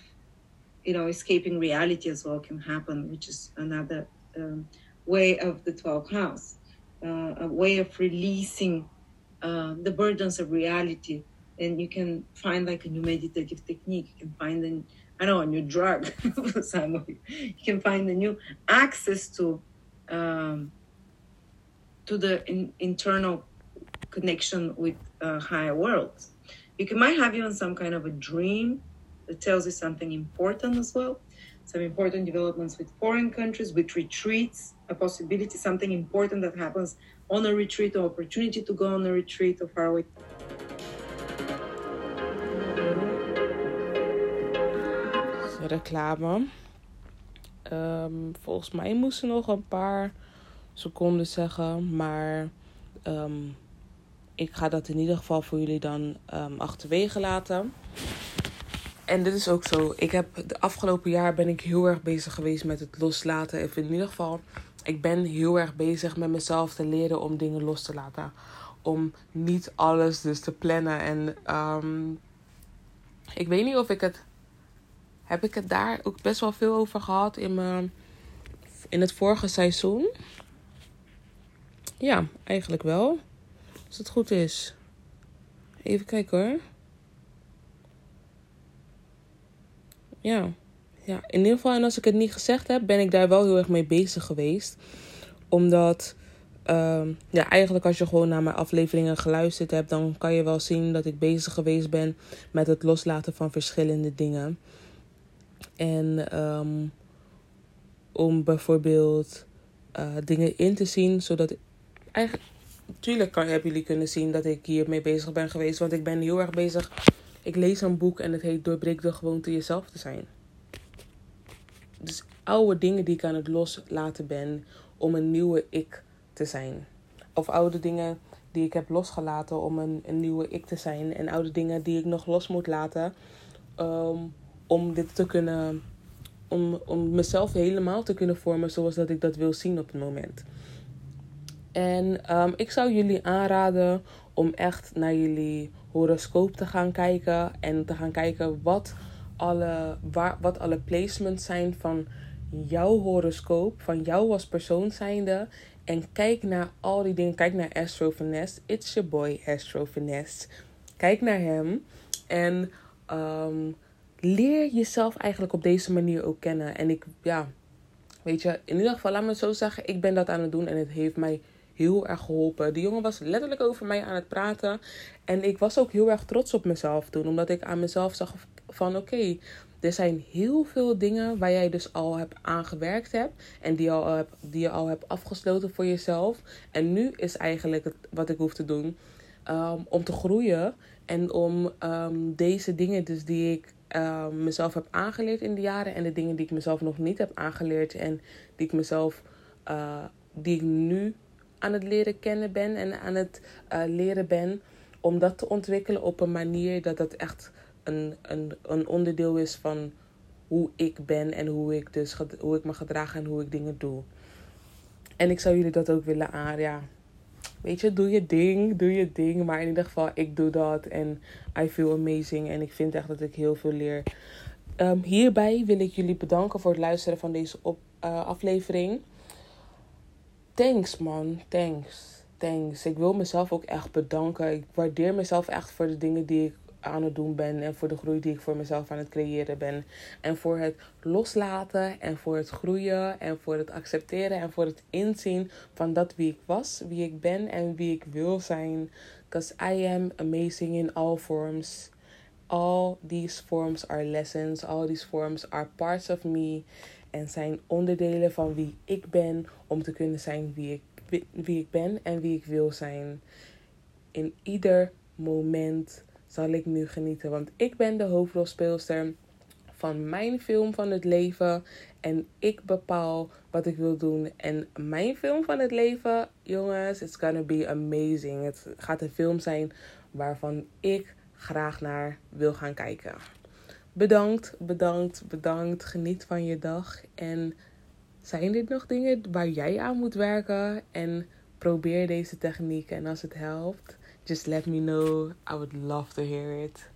you know escaping reality as well can happen which is another um, way of the 12th house uh, a way of releasing uh, the burdens of reality. And you can find like a new meditative technique. You can find an, I know, a new drug for some of you. You can find a new access to um, to the in, internal connection with uh, higher worlds. You can, might have even some kind of a dream that tells you something important as well. Some important developments with foreign countries, with retreats, a possibility, something important that happens on a retreat, or opportunity to go on a retreat or far away. Reclame. Um, volgens mij moesten nog een paar seconden zeggen, maar um, ik ga dat in ieder geval voor jullie dan um, achterwege laten. en dit is ook zo. Ik heb de afgelopen jaar ben ik heel erg bezig geweest met het loslaten. Of in ieder geval, ik ben heel erg bezig met mezelf te leren om dingen los te laten. Om niet alles dus te plannen. En um, ik weet niet of ik het. Heb ik het daar ook best wel veel over gehad in, mijn, in het vorige seizoen? Ja, eigenlijk wel. Als het goed is. Even kijken hoor. Ja. Ja, in ieder geval, en als ik het niet gezegd heb, ben ik daar wel heel erg mee bezig geweest. Omdat, um, ja, eigenlijk als je gewoon naar mijn afleveringen geluisterd hebt, dan kan je wel zien dat ik bezig geweest ben met het loslaten van verschillende dingen. En um, om bijvoorbeeld uh, dingen in te zien, zodat eigenlijk Tuurlijk hebben jullie kunnen zien dat ik hiermee bezig ben geweest. Want ik ben heel erg bezig. Ik lees een boek en het heet Doorbreek de gewoonte jezelf te zijn. Dus oude dingen die ik aan het loslaten ben om een nieuwe ik te zijn. Of oude dingen die ik heb losgelaten om een, een nieuwe ik te zijn. En oude dingen die ik nog los moet laten um, om dit te kunnen. Om, om mezelf helemaal te kunnen vormen zoals dat ik dat wil zien op het moment. En um, ik zou jullie aanraden om echt naar jullie horoscoop te gaan kijken. En te gaan kijken wat alle, waar, wat alle placements zijn van jouw horoscoop. Van jou als persoon zijnde. En kijk naar al die dingen. Kijk naar Astro Finesse. It's your boy Astro Finesse. Kijk naar hem. En um, leer jezelf eigenlijk op deze manier ook kennen. En ik, ja, weet je, in ieder geval, laat me het zo zeggen. Ik ben dat aan het doen en het heeft mij heel erg geholpen. Die jongen was letterlijk over mij aan het praten. En ik was ook heel erg trots op mezelf toen. Omdat ik aan mezelf zag van oké, er zijn heel veel dingen waar jij dus al hebt aangewerkt hebt. En die, al heb, die je al hebt afgesloten voor jezelf. En nu is eigenlijk het, wat ik hoef te doen. Um, om te groeien. En om um, deze dingen dus die ik uh, mezelf heb aangeleerd in de jaren. En de dingen die ik mezelf nog niet heb aangeleerd. En die ik mezelf... Uh, die ik nu aan het leren kennen ben en aan het uh, leren ben. Om dat te ontwikkelen op een manier dat dat echt een, een, een onderdeel is van hoe ik ben en hoe ik, dus, hoe ik me gedraag en hoe ik dingen doe. En ik zou jullie dat ook willen aan, ja. Weet je, doe je ding, doe je ding. Maar in ieder geval, ik doe dat en I feel amazing. En ik vind echt dat ik heel veel leer. Um, hierbij wil ik jullie bedanken voor het luisteren van deze op, uh, aflevering thanks man, thanks. Thanks. Ik wil mezelf ook echt bedanken. Ik waardeer mezelf echt voor de dingen die ik aan het doen ben. En voor de groei die ik voor mezelf aan het creëren ben. En voor het loslaten en voor het groeien. En voor het accepteren en voor het inzien van dat wie ik was, wie ik ben en wie ik wil zijn. Because I am amazing in all forms. All these forms are lessons. All these forms are parts of me en zijn onderdelen van wie ik ben om te kunnen zijn wie ik, wie ik ben en wie ik wil zijn. In ieder moment zal ik nu genieten, want ik ben de hoofdrolspeelster van mijn film van het leven en ik bepaal wat ik wil doen. En mijn film van het leven, jongens, it's gonna be amazing. Het gaat een film zijn waarvan ik graag naar wil gaan kijken. Bedankt, bedankt, bedankt. Geniet van je dag. En zijn dit nog dingen waar jij aan moet werken? En probeer deze techniek. En als het helpt, just let me know. I would love to hear it.